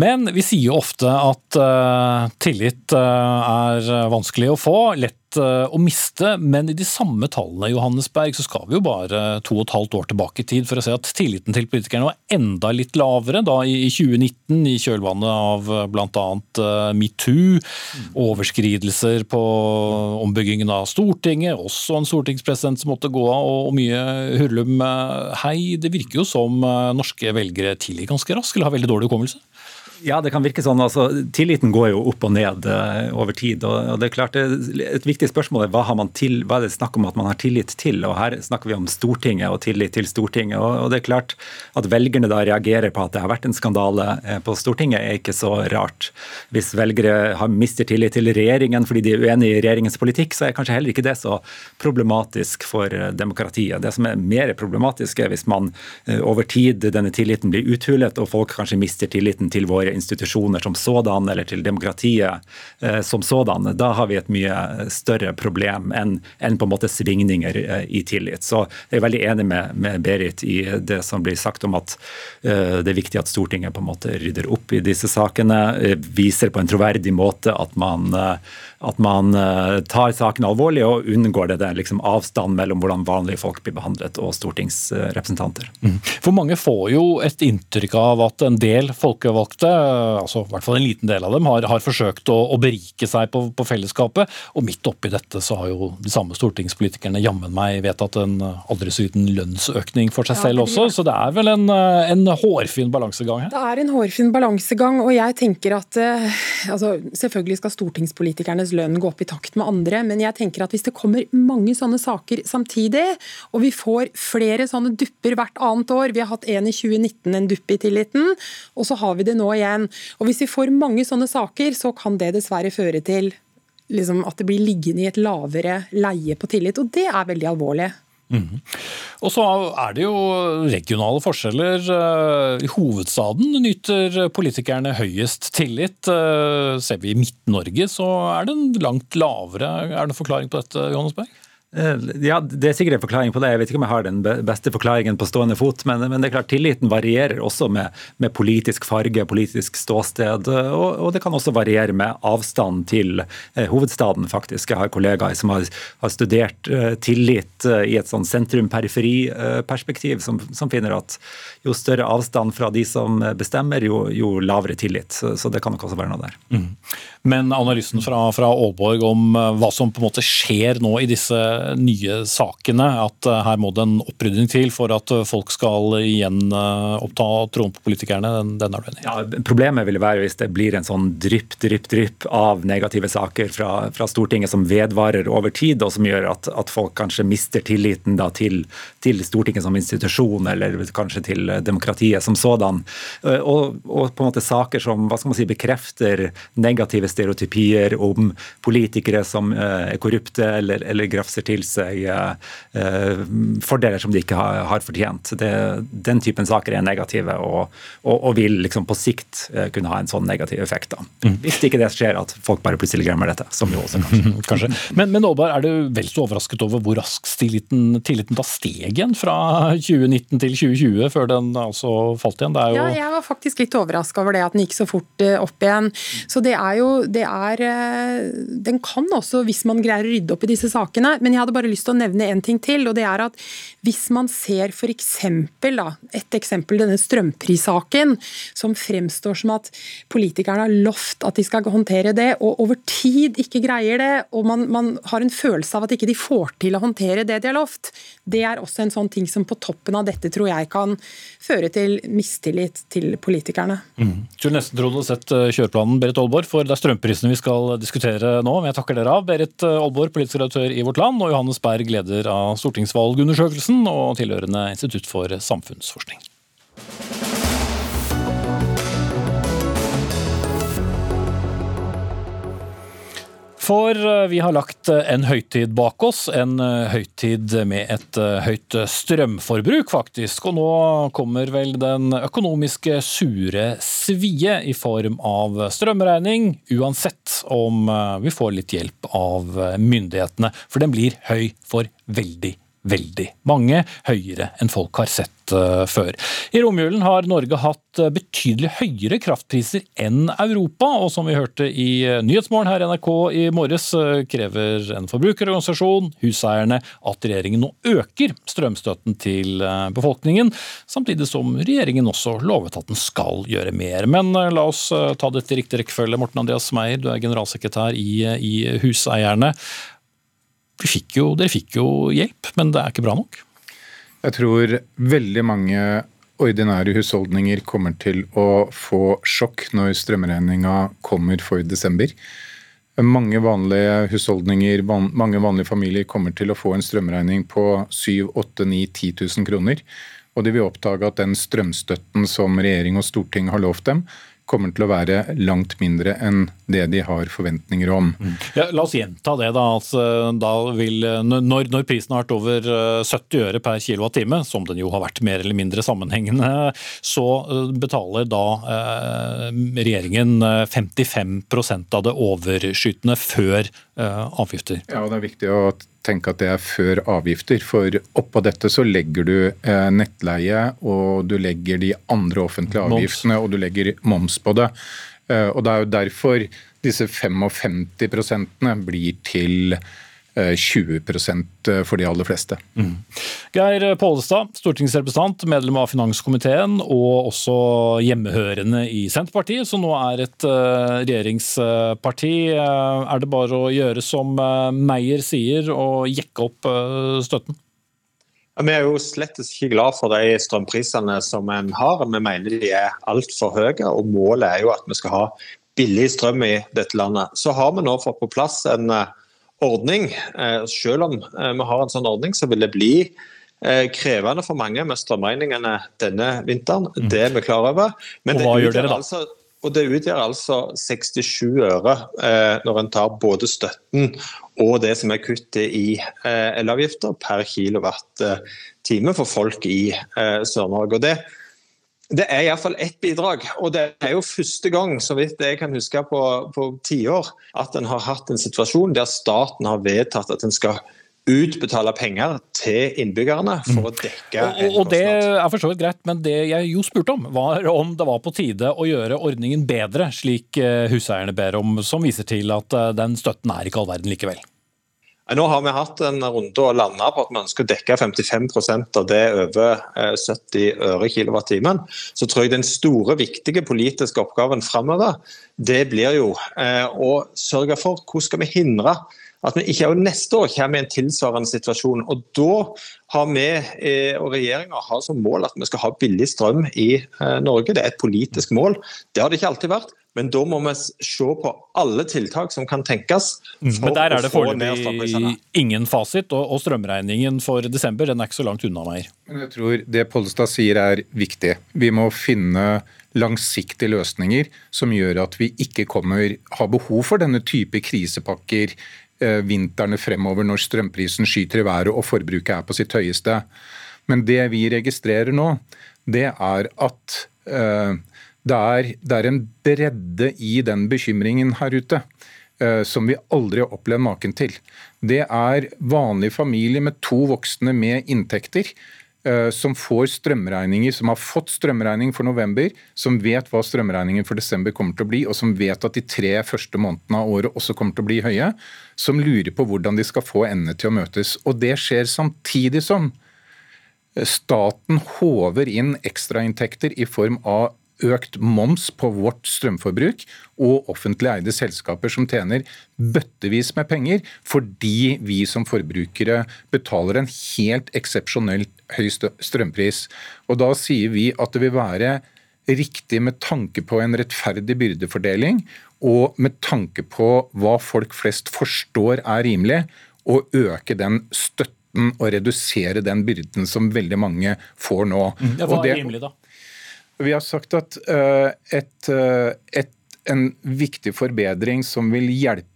Men vi sier jo ofte at uh, tillit uh, er vanskelig å få, lett uh, å miste. Men i de samme tallene Johannesberg, så skal vi jo bare to og et halvt år tilbake i tid for å se at tilliten til politikerne var enda litt lavere da i, i 2019, i kjølvannet av bl.a. Uh, metoo, overskridelser på ombyggingen av Stortinget, også en stortingspresident som måtte gå av, og mye hurlum. Hei, det virker jo som norske velgere tilgir ganske raskt, eller har veldig dårlig hukommelse? Ja, det kan virke sånn. altså Tilliten går jo opp og ned uh, over tid. og, det er klart det, Et viktig spørsmål er hva, har man til, hva er det snakk om at man har tillit til? og Her snakker vi om Stortinget og tillit til Stortinget. og, og det er klart At velgerne da reagerer på at det har vært en skandale eh, på Stortinget, er ikke så rart. Hvis velgere har mister tillit til regjeringen fordi de er uenig i regjeringens politikk, så er kanskje heller ikke det så problematisk for eh, demokratiet. Det som er mer problematisk, er hvis man over tid denne tilliten blir uthulet og folk kanskje mister tilliten til våre institusjoner som sådan, eller til demokratiet eh, som sådan, da har vi et mye større problem enn, enn på en måte svingninger eh, i tillit. Så jeg er veldig enig med, med, Berit i det som blir sagt om at uh, det er viktig at Stortinget på en måte rydder opp i disse sakene, viser på en troverdig måte at man at man eh, tar saken alvorlig og unngår det der liksom avstand mellom hvordan vanlige folk blir behandlet og stortingsrepresentanter. Mm. For mange får jo et inntrykk av at en del folkevalgte, altså i hvert fall en liten del av dem, har, har forsøkt å, å, berike seg på, på, fellesskapet. Og midt oppi dette så har jo de samme stortingspolitikerne jammen meg vedtatt en aldri så liten lønnsøkning for seg ja, selv også, så det er vel en, en hårfin balansegang her? Det er en hårfin balansegang, og jeg tenker at eh, altså, selvfølgelig skal stortingspolitikernes lønn gå opp i takt med andre. Men jeg tenker at hvis det kommer mange sånne saker samtidig, og vi får flere sånne dupper hvert annet år Vi har hatt en i 2019, en dupp i tilliten, og så har vi det nå igjen. Og hvis vi får mange sånne saker, så kan det dessverre føre til liksom, at det blir liggende i et lavere leie på tillit, og det er veldig alvorlig. Mm. Og så er det jo regionale forskjeller. Eh, I hovedstaden nyter politikerne høyest tillit. Eh, ser vi i Midt-Norge så er den langt lavere. Er det en forklaring på dette, Johannes Berg? Eh, ja, Det er sikkert en forklaring på det. Jeg vet ikke om jeg har den beste forklaringen på stående fot. Men, men det er klart tilliten varierer også med, med politisk farge, politisk ståsted. Og, og, det kan også variere med avstand til eh, hovedstaden, faktisk. Jeg har kollegaer som har, har studert eh, tillit eh, i et sånn sentrum-periferi-perspektiv, eh, som, som, finner at jo større avstand fra de som bestemmer, jo, jo lavere tillit. Så, så, det kan nok også være noe der. Mm. Men analysen fra, fra Aalborg om hva som på en måte skjer nå i disse nye sakene. At her må det en opprydning til for at folk skal igjen oppta troen på politikerne. Den, den er du enig i? Ja, problemet vil være hvis det blir en sånn drypp, drypp, drypp av negative saker fra, fra Stortinget som vedvarer over tid, og som gjør at, at folk kanskje mister tilliten da, til, til, Stortinget som institusjon, eller kanskje til demokratiet som sådan. Og, og på en måte saker som hva skal man si, bekrefter negative stereotypier om politikere som eh, er korrupte eller, eller grafser til seg eh, eh, fordeler som de ikke har, har fortjent. Det, den typen saker er negative og, og, og vil liksom på sikt kunne ha en sånn negativ effekt. da. Mm. Hvis ikke det skjer at folk bare plutselig glemmer dette, som jo også kanskje. (laughs) kanskje. Men, men Aalberg, er du vel så overrasket over hvor raskt tilliten, tilliten da steg igjen fra 2019 til 2020, før den altså falt igjen? Jo... Ja, jeg var faktisk litt overraska over det, at den gikk så fort opp igjen. Så det er jo det er Den kan også, hvis man greier å rydde opp i disse sakene. Men jeg hadde bare lyst til å nevne en ting til, og det er at hvis man ser for eksempel, da, et eksempel, denne strømprissaken, som fremstår som at politikerne har lovt at de skal håndtere det, og over tid ikke greier det, og man, man har en følelse av at ikke de får til å håndtere det de har lovt, det er også en sånn ting som på toppen av dette tror jeg kan føre til mistillit til politikerne. Mm. Skulle nesten trodd du hadde sett eh, kjøreplanen, Berit Aalborg, for det er strømprisene vi skal diskutere nå. Men jeg takker dere av. Berit Aalborg, politisk redaktør i Vårt Land, og Johannes Berg, leder av stortingsvalgundersøkelsen og tilhørende Institutt for samfunnsforskning. For eh, vi har lagt eh, en høytid bak oss, en eh, høytid med et høyt strømforbruk, faktisk. Og nå kommer vel den økonomiske sure svie i form av strømregning, uansett om vi får litt hjelp av myndighetene. For den blir høy for veldig veldig mange, høyere enn folk har sett uh, før. I romjulen har Norge hatt uh, betydelig høyere kraftpriser enn Europa, og som vi hørte i uh, Nyhetsmorgen her i NRK i morges, krever en forbrukerorganisasjon, huseierne, at regjeringen nå øker strømstøtten til befolkningen, samtidig som regjeringen også lovet at den skal gjøre mer. Men la oss ta dette i riktig rekkefølge. Morten Andreas Meyer, du er generalsekretær i, i Huseierne fikk jo, dere fikk jo hjelp, men det er ikke bra nok? Jeg tror veldig mange ordinære husholdninger kommer til å få sjokk når strømregninga kommer for desember. Mange vanlige husholdninger, mange vanlige familier kommer til å få en strømregning på 7 8 9 10 000 kroner. Og de vil oppdage at den strømstøtten som regjering og storting har lovt dem, kommer til å være langt mindre enn det de har forventninger om. Mm. Ja, la oss gjenta det. Da, altså, da vil, når, når, prisen har vært over 70 eh, øre per kWt, som den jo har vært mer eller mindre sammenhengende, så eh, betaler da eh, regjeringen 55% av det overskytende før eh, avgifter. Ja, og Det er viktig å tenke at det er før avgifter. For oppå dette så legger du eh, nettleie, og du legger de andre offentlige avgiftene, moms. og du legger moms på det. Eh, og Det er jo derfor disse 55% blir til 20 eh, for de aller fleste. Mm. Geir Pollestad, stortingsrepresentant, medlem av finanskomiteen og også hjemmehørende i Senterpartiet, som nå er et uh, regjeringsparti. Uh, er det bare å gjøre som uh, Meyer sier, og jekke opp støtten? Vi er jo slett ikke glad for de strømprisene som en har. Vi mener de er altfor høye, og målet er jo at vi skal ha billig strøm i dette landet. Så har vi nå fått på plass en ordning. Eh, selv om eh, vi har en sånn ordning, så vil det bli eh, krevende for mange med strømregningene denne vinteren. Mm. Det er vi klar over. Men og hva gjør dere da? Altså, og Det utgjør altså 67 øre når en tar både støtten og det som er kuttet i elavgifter per kilowattime for folk i Sør-Norge. Og Det det er iallfall ett bidrag, og det er jo første gang så vidt jeg kan huske på, på tiår, at en har hatt en situasjon der staten har vedtatt at en skal utbetale penger til innbyggerne for å dekke en kostnad. Og Det er for så vidt greit, men det jeg jo spurte om, var om det var på tide å gjøre ordningen bedre, slik eh, huseierne ber om, som viser til at eh, den støtten er ikke all verden likevel. Nå har vi hatt en runde og landa på at vi ønsker å dekke 55% av det over 70 eh, øre kilowattimen. Så tror jeg den store, viktige politiske oppgaven framover, det blir jo eh, å sørge for hvordan skal vi hindre at vi ikke også neste år kommer i en tilsvarende situasjon. og Da har vi eh, og regjeringa har som mål at vi skal ha billig strøm i eh, Norge. Det er et politisk mål. Det har det ikke alltid vært. Men da må vi se på alle tiltak som kan tenkes. Mm, men der er det foreløpig ingen fasit, og, strømregningen for desember den er ikke så langt unna meg. Men jeg tror det Pollestad sier er viktig. Vi må finne langsiktige løsninger som gjør at vi ikke kommer ha behov for denne type krisepakker vintrene fremover når strømprisen skyter i været og forbruket er på sitt høyeste. Men det vi registrerer nå, det er at uh, det, er, det er, en bredde i den bekymringen her ute uh, som vi aldri har opplevd maken til. Det er vanlige familier med to voksne med inntekter Eh, som får strømregninger, som har fått strømregning for november, som vet hva strømregningen for desember kommer til å bli, og som vet at de tre første månedene av året også kommer til å bli høye, som lurer på hvordan de skal få endene til å møtes. Og Det skjer samtidig som staten håver inn ekstrainntekter i form av økt moms på vårt strømforbruk, og offentlig eide selskaper som tjener bøttevis med penger fordi vi som forbrukere betaler en helt eksepsjonelt høy strømpris. Og Da sier vi at det vil være riktig med tanke på en rettferdig byrdefordeling, og med tanke på hva folk flest forstår er rimelig, å øke den støtten og redusere den byrden som veldig mange får nå. Ja, hva er rimelig da? Vi har sagt at eh, et, eh, et, en viktig forbedring som vil hjelpe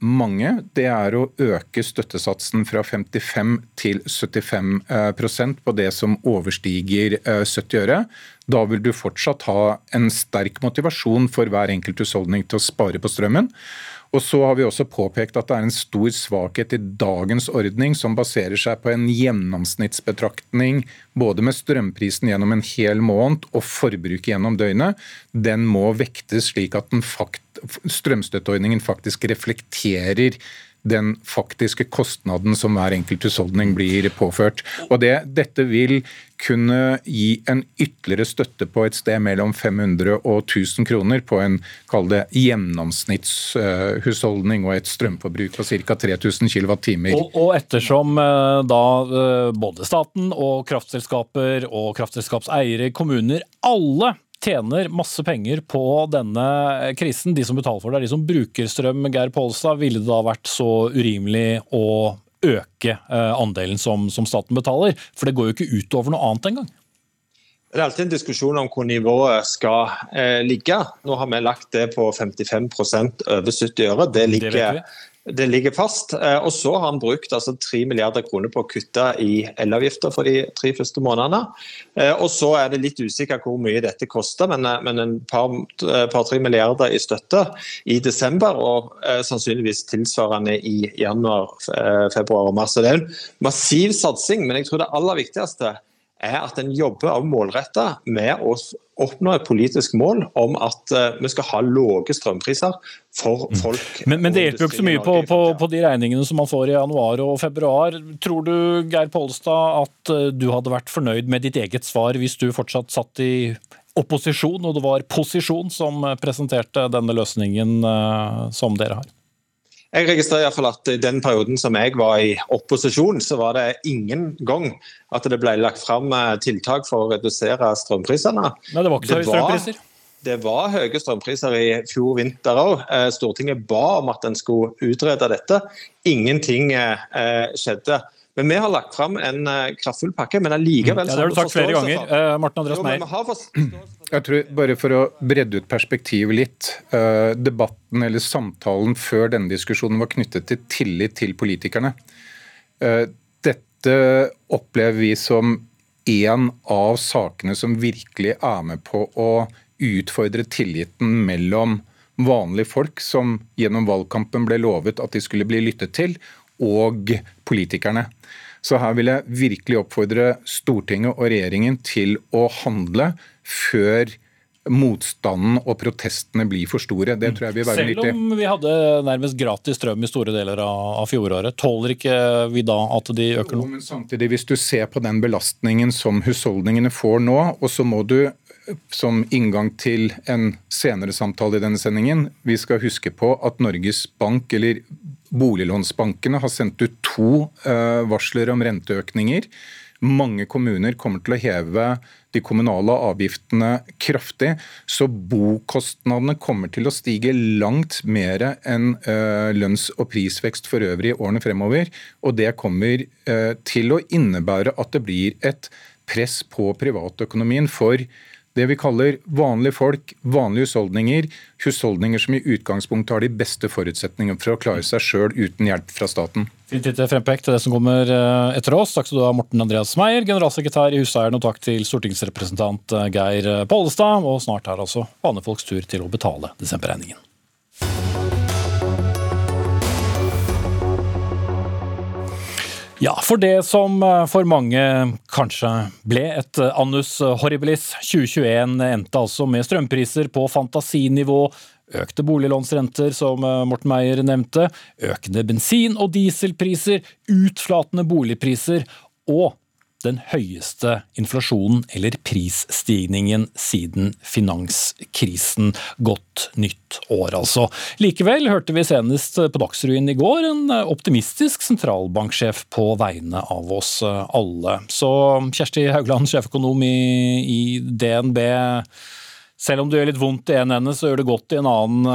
mange, det er å øke støttesatsen fra 55 til 75 eh, på det som overstiger 70 øre. Da vil du fortsatt ha en sterk motivasjon for hver enkelt husholdning til å spare på strømmen. Og så har vi også påpekt at det er en stor svakhet i dagens ordning, som baserer seg på en gjennomsnittsbetraktning både med strømprisen gjennom en hel måned og forbruket gjennom døgnet. Den må vektes slik at fakt, strømstøtteordningen faktisk reflekterer den faktiske kostnaden som hver enkelt husholdning blir påført. Og det, Dette vil kunne gi en ytterligere støtte på et sted mellom 500 og 1000 kroner på en kall det gjennomsnittshusholdning og et strømforbruk på ca. 3000 kWt. Og, og ettersom eh, da eh, både staten og kraftselskaper og kraftselskapseiere, kommuner, alle tjener masse penger på denne krisen. De som betaler for det, er de som bruker strøm. Geir Pollestad, ville det da vært så urimelig å øke eh, andelen som, som staten betaler? For det går jo ikke utover noe annet engang. Det er alltid en diskusjon om hvor nivået skal eh, ligge. Nå har vi lagt det på 55% over 70 øre. Det ligger, det det ligger fast. Eh, og så har han brukt altså 3 milliarder kroner på å kutte i elavgifter for de tre første månedene. Eh, og så er det litt usikkert hvor mye dette koster, men, eh, men en par-tre par, milliarder i støtte i desember, og sannsynligvis tilsvarende i januar, februar og mars. Så det er en massiv satsing, men jeg tror det aller viktigste er at en jobber målretta med å oppnå et politisk mål om at uh, vi skal ha lave strømpriser for mm. folk. Men, men det hjelper jo ikke så mye på, på, på, de regningene som man får i januar og februar. Tror du Geir Pollestad, at uh, du hadde vært fornøyd med ditt eget svar hvis du fortsatt satt i opposisjon og det var posisjon som presenterte denne løsningen som dere har? Jeg registrerer i hvert fall at i den perioden som jeg var i opposisjon, så var det ingen gang at det ble lagt fram eh, tiltak for å redusere strømprisene. Nei, det var ikke så høye strømpriser? Det var høye strømpriser i fjor vinter òg. Eh, Stortinget ba om at en skulle utrede dette. Ingenting eh, skjedde. Men vi har lagt fram en kraftfull pakke, men allikevel ja, Det har du sagt flere ganger. Uh, Martin Andreas Meyer. (clears throat) Jeg tror, bare For å bredde ut perspektivet litt. Uh, debatten eller samtalen før denne diskusjonen var knyttet til tillit til politikerne. Uh, dette opplever vi som en av sakene som virkelig er med på å utfordre tilliten mellom vanlige folk, som gjennom valgkampen ble lovet at de skulle bli lyttet til, og politikerne. Så her vil jeg virkelig oppfordre Stortinget og regjeringen til å handle før motstanden og protestene blir for store. Det tror jeg vil være nyttig. Selv om vi hadde nærmest gratis strøm i store deler av fjoråret, tåler ikke vi da at de øker nå? Men samtidig, hvis du ser på den belastningen som husholdningene får nå, og så må du som inngang til en senere samtale i denne sendingen, vi skal huske på at Norges Bank, eller boliglånsbankene har sendt ut to eh, varsler om renteøkninger. Mange kommuner kommer til å heve de kommunale avgiftene kraftig, så bokostnadene kommer til å stige langt mer enn eh, lønns- og prisvekst for øvrig i årene fremover. Og det kommer eh, til å innebære at det blir et press på privatøkonomien for det vi kaller vanlige folk, vanlige husholdninger. Husholdninger som i utgangspunktet har de beste forutsetningene for å klare seg sjøl uten hjelp fra staten. Fint lite frempekt til det som kommer eh, etter oss. Takk skal du ha, Morten Andreas Meyer, generalsekretær i Huseieren, og takk til stortingsrepresentant eh, Geir Pollestad. Og snart er altså vanlige folks tur til å betale desemberregningen. Ja, for det som eh, for mange kanskje ble et eh, annus horribilis. 2021 endte altså med strømpriser på fantasinivå, økte boliglånsrenter, som eh, Morten Meier nevnte, økende bensin- og dieselpriser, utflatende boligpriser og den høyeste inflasjonen eller prisstigningen siden finanskrisen. Godt nytt år, altså. Likevel hørte vi senest på Dagsrevyen i går en optimistisk sentralbanksjef på vegne av oss alle. Så Kjersti Haugland, sjeføkonom i, i DNB. Selv om det gjør litt vondt i en ende, så gjør det godt i en annen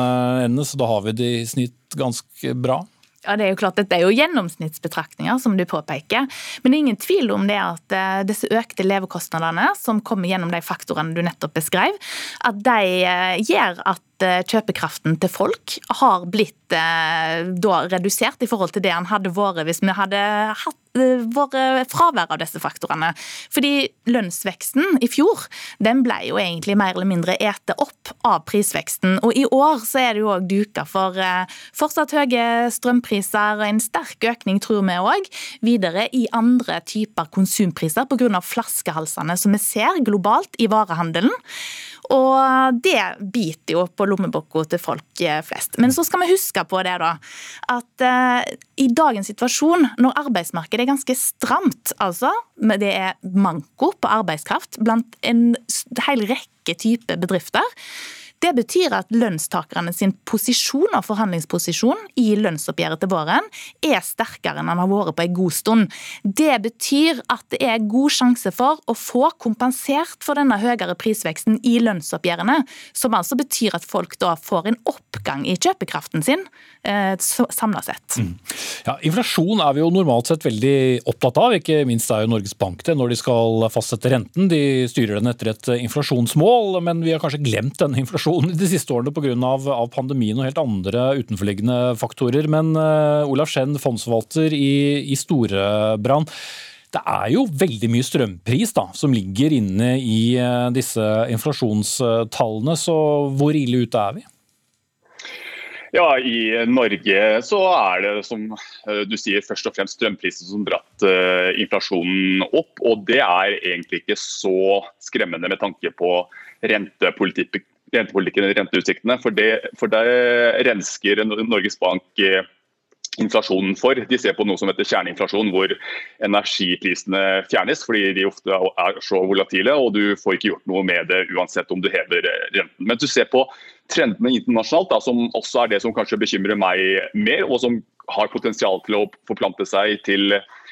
ende, så da har vi det i snitt ganske bra. Ja, det er jo klart, Dette er jo gjennomsnittsbetraktninger, som du påpeker. Men det er ingen tvil om det at eh, disse økte levekostnadene som kommer gjennom de faktorene du nettopp beskrev, at de eh, gjør at kjøpekraften til folk har blitt eh, da redusert i forhold til det han hadde vært hvis vi hadde hatt eh, vært fravær av disse faktorene. Fordi lønnsveksten i fjor den ble jo egentlig mer eller mindre ete opp av prisveksten. Og i år så er det jo òg duka for fortsatt høye strømpriser og en sterk økning, tror vi òg, videre i andre typer konsumpriser pga. flaskehalsene som vi ser globalt i varehandelen. Og det biter jo på lommeboka til folk eh, flest. Men så skal vi huske på det, da. At uh, i dagens situasjon, når arbeidsmarkedet er ganske stramt, altså det er manko på arbeidskraft blant en hel rekke typer bedrifter, det betyr at lønnstakerne sin posisjon og forhandlingsposisjon i lønnsoppgjøret til våren er sterkere enn den har vært på en god stund. Det betyr at det er god sjanse for å få kompensert for denne høyere prisveksten i lønnsoppgjørene, som altså betyr at folk da får en oppgang i kjøpekraften sin eh, samla sett. Mm. Ja, inflasjon er vi jo normalt sett veldig opptatt av, ikke minst er jo Norges Bank det når de skal fastsette renten. De styrer den etter et inflasjonsmål, men vi har kanskje glemt denne inflasjonen inflasjonen de siste årene pga. Av, av pandemien og helt andre utenforliggende faktorer. Men uh, Olaf Skjenn, fondsforvalter i, i Storebrand. Det er jo veldig mye strømpris da, som ligger inne i uh, disse inflasjonstallene, så hvor ille ute er vi? Ja, I Norge så er det som eh, du sier, først og fremst strømprisen som dratt uh, inflasjonen opp. Og det er egentlig ikke så skremmende med tanke på rentepolitikk, rentepolitikken og renteutsiktene. For det, for det rensker Norges Bank eh, inflasjonen for. De ser på noe som heter kjerneinflasjon, hvor energiprisene fjernes fordi de ofte er så volatile, og du får ikke gjort noe med det uansett om du hever renten. Men du ser på trendene internasjonalt, da, som også er det som kanskje bekymrer meg mer, og som har potensial til å forplante seg til Eh,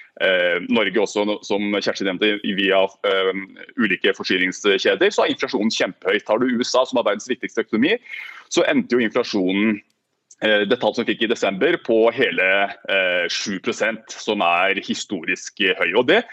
Norge også, som Kjersti nevnte, via uh, ulike forsyningskjeder, så er inflasjonen kjempehøy. Tar du USA, som er verdens viktigste økonomi, så endte jo inflasjonen uh, det tallet som fikk i desember, på hele uh, 7 som er historisk høy. Og Det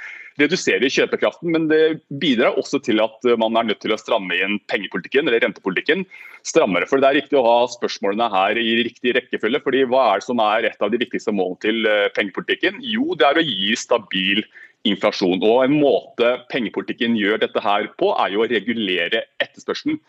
reduserer kjøpekraften, men det bidrar også til at man er nødt til å stramme inn pengepolitikken eller rentepolitikken strammere. For Det er riktig å ha spørsmålene her i riktig rekkefølge. fordi Hva er det som er et av de viktigste målene til eh, pengepolitikken? Jo, det er å gi stabil inflasjon. Og En måte pengepolitikken gjør dette her på, er jo å regulere etterspørselen.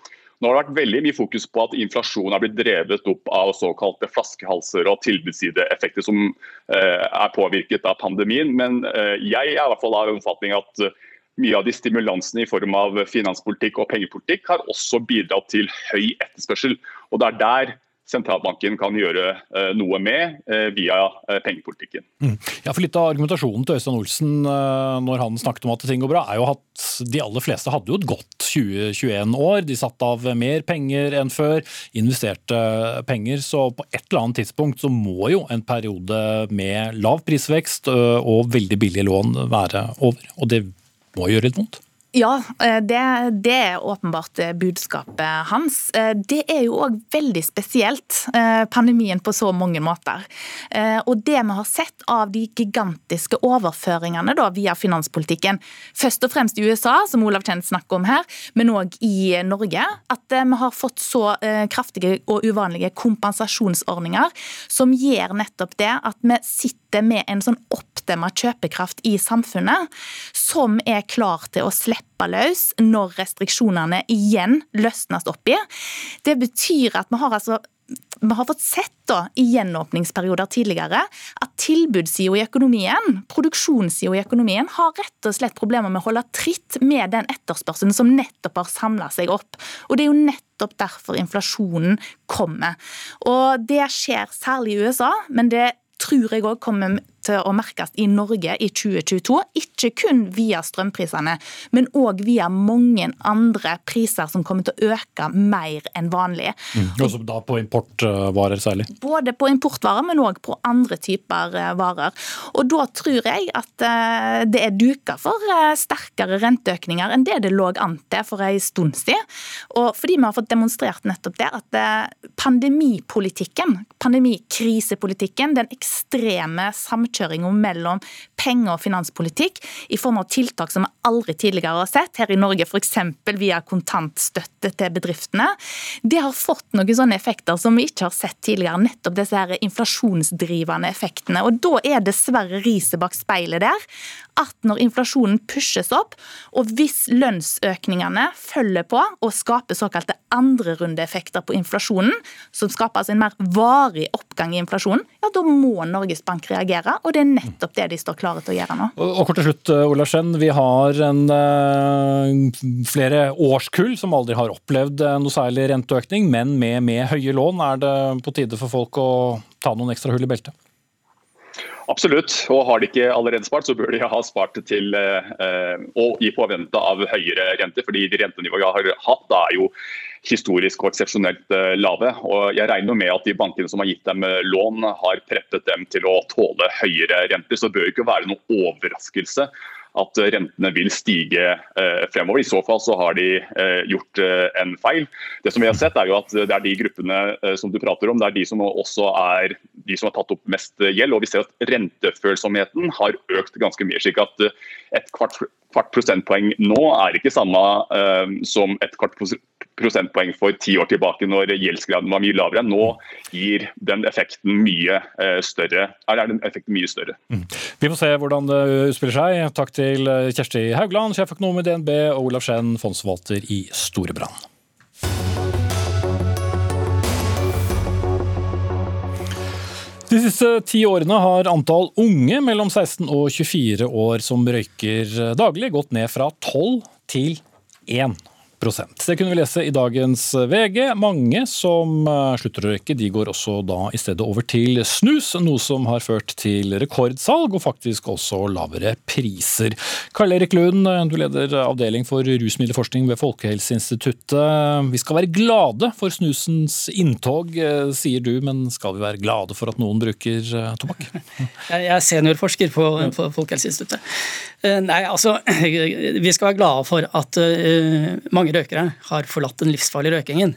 Nå har det vært veldig mye fokus på at inflasjonen er blitt drevet opp av såkalte flaskehalser og tilbudssideeffekter som eh, er påvirket av pandemien. Men eh, jeg er i hvert fall av oppfatning at eh, mye av de stimulansene i form av finanspolitikk og pengepolitikk har også bidratt til høy etterspørsel. Og Det er der sentralbanken kan gjøre noe med via pengepolitikken. Mm. Ja, for Litt av argumentasjonen til Øystein Olsen når han snakket om at ting går bra, er jo at de aller fleste hadde jo et godt 2021 år. De satte av mer penger enn før, investerte penger. Så på et eller annet tidspunkt så må jo en periode med lav prisvekst og veldig billige lån være over. Og det må gjøre litt vondt? Ja, eh, det, det, er åpenbart eh, budskapet hans. Eh, det er jo òg veldig spesielt, pandemien på så mange måter. Og det vi har sett av de gigantiske overføringene da, via finanspolitikken, først og fremst i USA, som Olav Kjent snakker om her, men òg i Norge, at vi har fått så kraftige og uvanlige kompensasjonsordninger som gjør nettopp det at vi sitter med en sånn oppdemma kjøpekraft i samfunnet som er klar til å slippe løs når restriksjonene igjen løsnes opp i. Det betyr at vi har altså vi har fått sett da, i gjenåpningsperioder tidligere at tilbudssida i økonomien, produksjonssida i økonomien, har rett og slett problemer med å holde tritt med den etterspørselen som nettopp har samla seg opp. Og Det er jo nettopp derfor inflasjonen kommer. Og Det skjer særlig i USA, men det tror jeg òg kommer til å merkes i Norge i 2022. Ikke kun via strømprisene, men òg via mange andre priser som kommer til å øke mer enn vanlig. Mm. Også da på importvarer særlig? Både på importvarer, men òg på andre typer eh, varer. Og Da tror jeg at eh, det er duka for eh, sterkere renteøkninger enn det det lå an til for en stund siden. Og fordi vi har fått demonstrert nettopp det, at pandemipolitikken, pandemikrisepolitikken, den ekstreme samkjøringen samkjøringa mellom penger og finanspolitikk i form av tiltak som vi aldri tidligere har sett, her i Norge f.eks. via kontantstøtte til bedriftene, det har fått noen sånne effekter som vi ikke har sett tidligere. Nettopp disse her inflasjonsdrivende effektene. Og Da er dessverre riset bak speilet der at når inflasjonen pushes opp, og hvis lønnsøkningene følger på og skaper såkalte andrerundeeffekter på inflasjonen, som skaper altså en mer varig oppgang i inflasjonen, ja da må Norges Bank reagere. Og det er nettopp det de står klare til å gjøre nå. Og kort til slutt, eh, Ola Skjenn. Vi har en, uh, flere årskull som aldri har opplevd eh, noe særlig renteøkning, men med, med høye lån. Er det på tide for folk å ta noen ekstra hull i beltet? Absolutt, og har de ikke allerede spart, så bør de ha spart til å og i påvente av høyere rente. fordi de rentenivåene jeg har hatt, er jo historisk og eksepsjonelt eh, lave. og Jeg regner med at de bankene som har gitt dem eh, lån, har preppet dem til å tåle høyere renter. Så det bør ikke være noen overraskelse at rentene vil stige eh, fremover. I så fall så har de eh, gjort eh, en feil. Det som vi har sett er jo at det er de gruppene som du prater om, det er de som også er de som har tatt opp mest gjeld. og Vi ser at rentefølsomheten har økt ganske mye. slik at et kvart, kvart prosentpoeng nå er ikke samme som et kvart prosentpoeng for ti år tilbake når gjeldsgraden var mye lavere. Nå gir den effekten mye større. Eller Er den effekten mye større. Mm. Vi får se hvordan det utspiller seg. Takk til eh, Kjersti Haugland, sjeføkonom i DNB, og Olav Skjenn, fondsforvalter i Storebrand. De siste ti årene har antall unge mellom 16 og 24 år som røyker daglig, gått ned fra 12 til 1. Det kunne vi lese i dagens VG. Mange som eh, slutter å røyke, de går også da i stedet over til snus, noe som har ført til rekordsalg og faktisk også lavere priser. Karl Erik Lund, du leder avdeling for rusmiddelforskning ved Folkehelseinstituttet. Vi skal være glade for snusens inntog, eh, sier du, men skal vi være glade for at noen bruker eh, tobakk? (laughs) Jeg er seniorforsker på, på Folkehelseinstituttet. Nei, altså, (clears throat) vi skal være glade for at mange mange røkere har forlatt den livsfarlige røkingen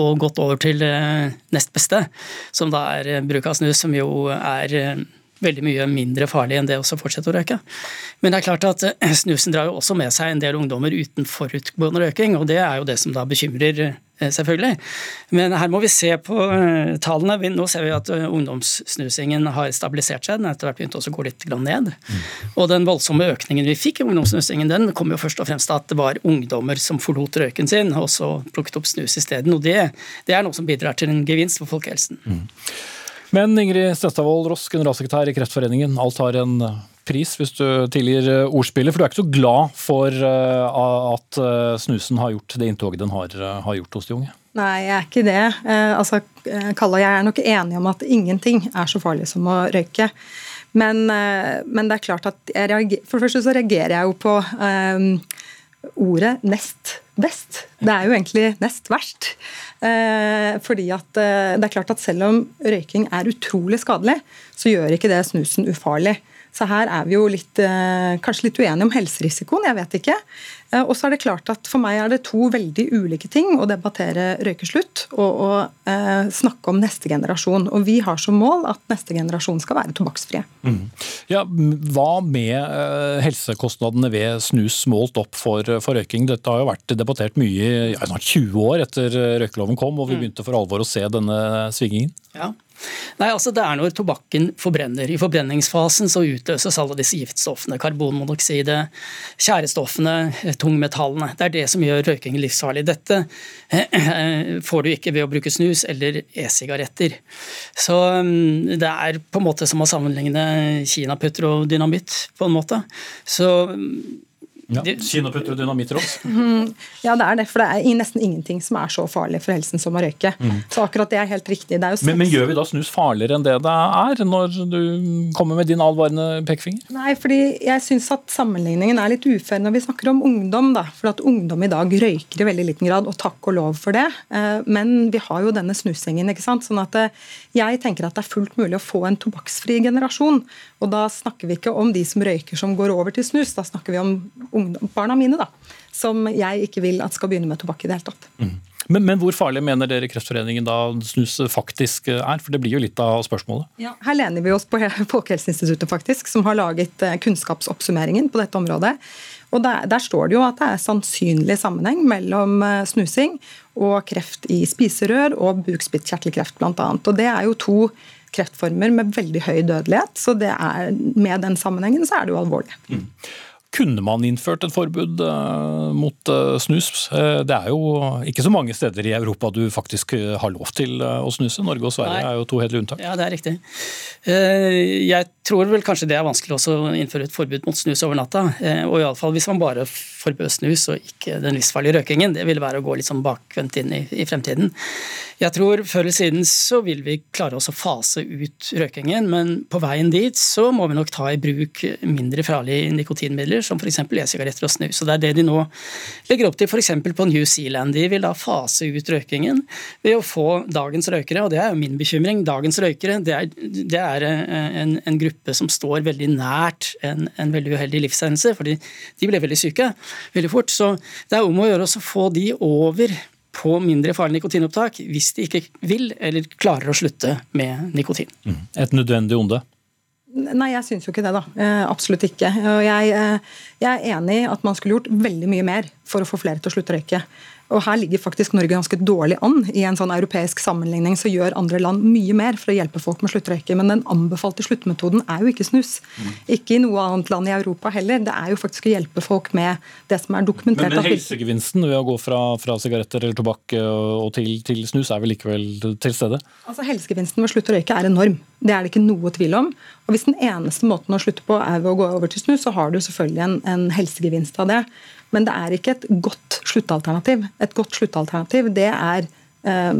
og gått over til eh, nest beste, som da er eh, bruk av snus, som jo er eh, veldig mye mindre farlig enn det å fortsette å røyke. Men det er klart at snusen drar jo også med seg en del ungdommer uten forutgående røyking, og det er jo det som da bekymrer Eh, selvfølgelig. Men her må vi se på eh, tallene. Nå ser vi at eh, ungdomssnusingen har stabilisert seg. Den har etter hvert begynt å gå litt ned. Mm. Og den voldsomme økningen vi fikk i ungdomssnusingen, den kom jo først og fremst av at det var ungdommer som forlot røyken sin og så plukket opp snus isteden. Og det, det, er noe som bidrar til en gevinst for folkehelsen. Mm. Men Ingrid Stestavold Ross, generalsekretær i Kreftforeningen. Alt har en pris hvis du tilgir eh, ordspillet, for du er ikke så glad for eh, at eh, snusen har gjort det inntoget den har, har gjort hos de unge? Nei, jeg er ikke det. Altså, Kalle og jeg er nok enige om at ingenting er så farlig som å røyke. Men, men det er klart at reager, For det første så reagerer jeg jo på um, ordet 'nest best'. Det er jo egentlig nest verst. Eh, fordi at eh, det er klart at selv om røyking er utrolig skadelig, så gjør ikke det snusen ufarlig. Så her er vi jo litt, eh, kanskje litt uenige om helserisikoen, jeg vet ikke. Eh, og så er det klart at For meg er det to veldig ulike ting å debattere røykeslutt og å eh, snakke om neste generasjon. Og Vi har som mål at neste generasjon skal være tobakksfrie. Mm. Ja, hva med eh, helsekostnadene ved snus målt opp for, for, røyking? Dette har jo vært debattert mye i ja, snart 20 år etter røykeloven kom og vi mm. begynte for alvor å se denne svingingen. Ja, Nei, altså Det er når tobakken forbrenner. I forbrenningsfasen så utløses alle disse giftstoffene. Karbonmonokside, tjærestoffene, tungmetallene. Det er det som gjør røyking livsfarlig. Dette eh, får du ikke ved å bruke snus eller e-sigaretter. Så mm, det er på en måte som å sammenligne kinaputter og dynamitt, på en måte. Så mm, ja, Kinaputter og? Mm, (laughs) ja, det er det. For det er nesten ingenting som er så farlig for helsen som å røyke. Mm. Så akkurat det er helt riktig. Er men, men, gjør vi da snus farligere enn det det er, når du kommer med din advarende pekefinger? Nei, fordi jeg syns at sammenligningen er litt ufair når vi snakker om ungdom. da, For at ungdom i dag røyker i veldig liten grad, og takk og lov for det. Eh, men vi har jo denne snusingen, ikke sant. Sånn at eh, jeg tenker at det er fullt mulig å få en tobakksfri generasjon. Og da snakker vi ikke om de som røyker som går over til snus, da snakker vi om ungdom, barna mine, da. Som jeg ikke vil at skal begynne med tobakk i det hele tatt. Mm. Men, men, hvor farlig mener dere Kreftforeningen da snus faktisk er? For det blir jo litt av spørsmålet. Ja, her lener vi oss på Folkehelseinstituttet, faktisk, som har laget eh, kunnskapsoppsummeringen på dette området. Og der, der, står det jo at det er sannsynlig sammenheng mellom eh, snusing og kreft i spiserør og bukspyttkjertelkreft bl.a. Og det er jo to kreftformer med veldig høy dødelighet. Så det er, med den sammenhengen så er det jo alvorlig. Mm. Kunne man innført et forbud uh, mot uh, snus? Uh, det er jo ikke så mange steder i Europa du faktisk har lov til å snuse. Norge og Sverige Nei. er jo to helt unntak. Ja, det er riktig. Jeg tror vel kanskje det er vanskelig også å innføre et forbud mot snus over natta. Og iallfall hvis man bare forbød snus og ikke den livsfarlige røykingen. Det ville være å gå litt sånn bakvendt inn i, i, fremtiden. Jeg tror før eller siden så vil vi klare oss å fase ut røykingen, men på veien dit så må vi nok ta i bruk mindre farlige nikotinmidler som f.eks. e-sigaretter og snus. Og Det er det de nå legger opp til f.eks. på New Zealand. De vil da fase ut røykingen ved å få dagens røykere, og det er jo min bekymring, dagens røykere det er, det er eh, en, en, gruppe som står veldig nært en, en veldig uheldig livshendelse, fordi de ble veldig syke veldig fort. Så det er om å gjøre å få de over på mindre farlig nikotinopptak hvis de ikke vil eller klarer å slutte med nikotin. Mm. Et nødvendig onde? Nei, jeg syns jo ikke det, da. Eh, absolutt ikke. Jeg, eh, jeg, er enig i at man skulle gjort veldig mye mer for å få flere til å slutte å røyke. Og Her ligger faktisk Norge ganske dårlig an. I en sånn europeisk sammenligning så gjør andre land mye mer for å hjelpe folk med sluttrøyke. Men den anbefalte sluttmetoden er jo ikke snus. Mm. Ikke i noe annet land i Europa heller. Det er jo faktisk å hjelpe folk med det som er dokumentert. Men, men helsegevinsten ved å gå fra, fra sigaretter eller tobakk og til, til, snus er vel likevel til stede? Altså Helsegevinsten ved å slutte å røyke er enorm. Det er det ikke noe tvil om. Og Hvis den eneste måten å slutte på er ved å gå over til snus, så har du selvfølgelig en, en helsegevinst av det. Men det er ikke et godt sluttalternativ. Et godt sluttalternativ det er eh,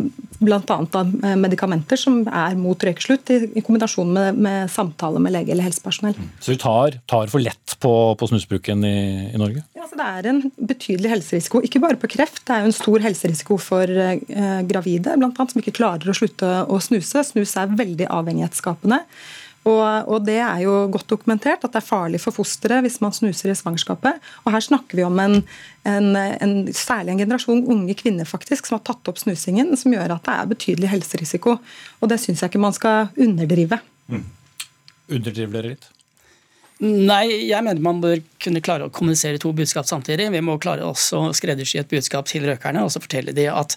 bl.a. Eh, medikamenter som er mot røykeslutt, i, kombinasjon med, med, samtale med lege eller helsepersonell. Mm. Så vi tar, tar for lett på, på snusbruken i, i Norge? Ja, så Det er en betydelig helserisiko, ikke bare på kreft. Det er jo en stor helserisiko for eh, gravide annet, som ikke klarer å slutte å snuse. Snus er veldig avhengighetsskapende. Og, og, det er jo godt dokumentert at det er farlig for fosteret hvis man snuser i svangerskapet. Og her snakker vi om en, en, en, særlig en generasjon unge kvinner faktisk som har tatt opp snusingen, som gjør at det er betydelig helserisiko. Og det syns jeg ikke man skal underdrive. Mm. Underdriver dere litt? Nei, jeg mener man bør kunne klare å kommunisere to budskap samtidig. Vi må klare også å skreddersy et budskap til røkerne og så fortelle de at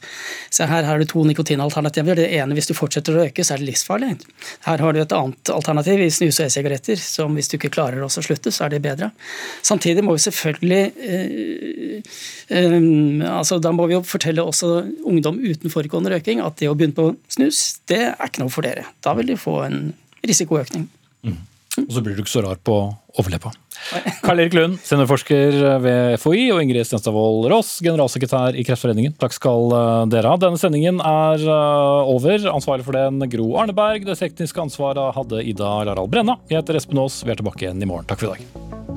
se her har du to nikotinalternativer. Det ene hvis du fortsetter å røyke, så er det livsfarlig. Her har du et annet alternativ i snus og e-sigaretter, som hvis du ikke klarer å slutte, så er det bedre. Samtidig må vi selvfølgelig eh, eh, altså Da må vi jo fortelle også ungdom uten foregående røyking at det å begynne på snus, det er ikke noe for dere. Da vil de få en risikoøkning. Mm. Og så blir du ikke så rar på overleppa. (laughs) Karl Erik Lund, seniorforsker ved FHI, og Ingrid Stenstadvold Ross, generalsekretær i Kreftforeningen. Takk skal eh, dere ha. Denne sendingen er eh, over. Ansvarlig for den Gro Arneberg. Det tekniske ansvaret hadde Ida Larald Brenna. Jeg heter Espen Aas. Vi er tilbake igjen i morgen. Takk for i dag.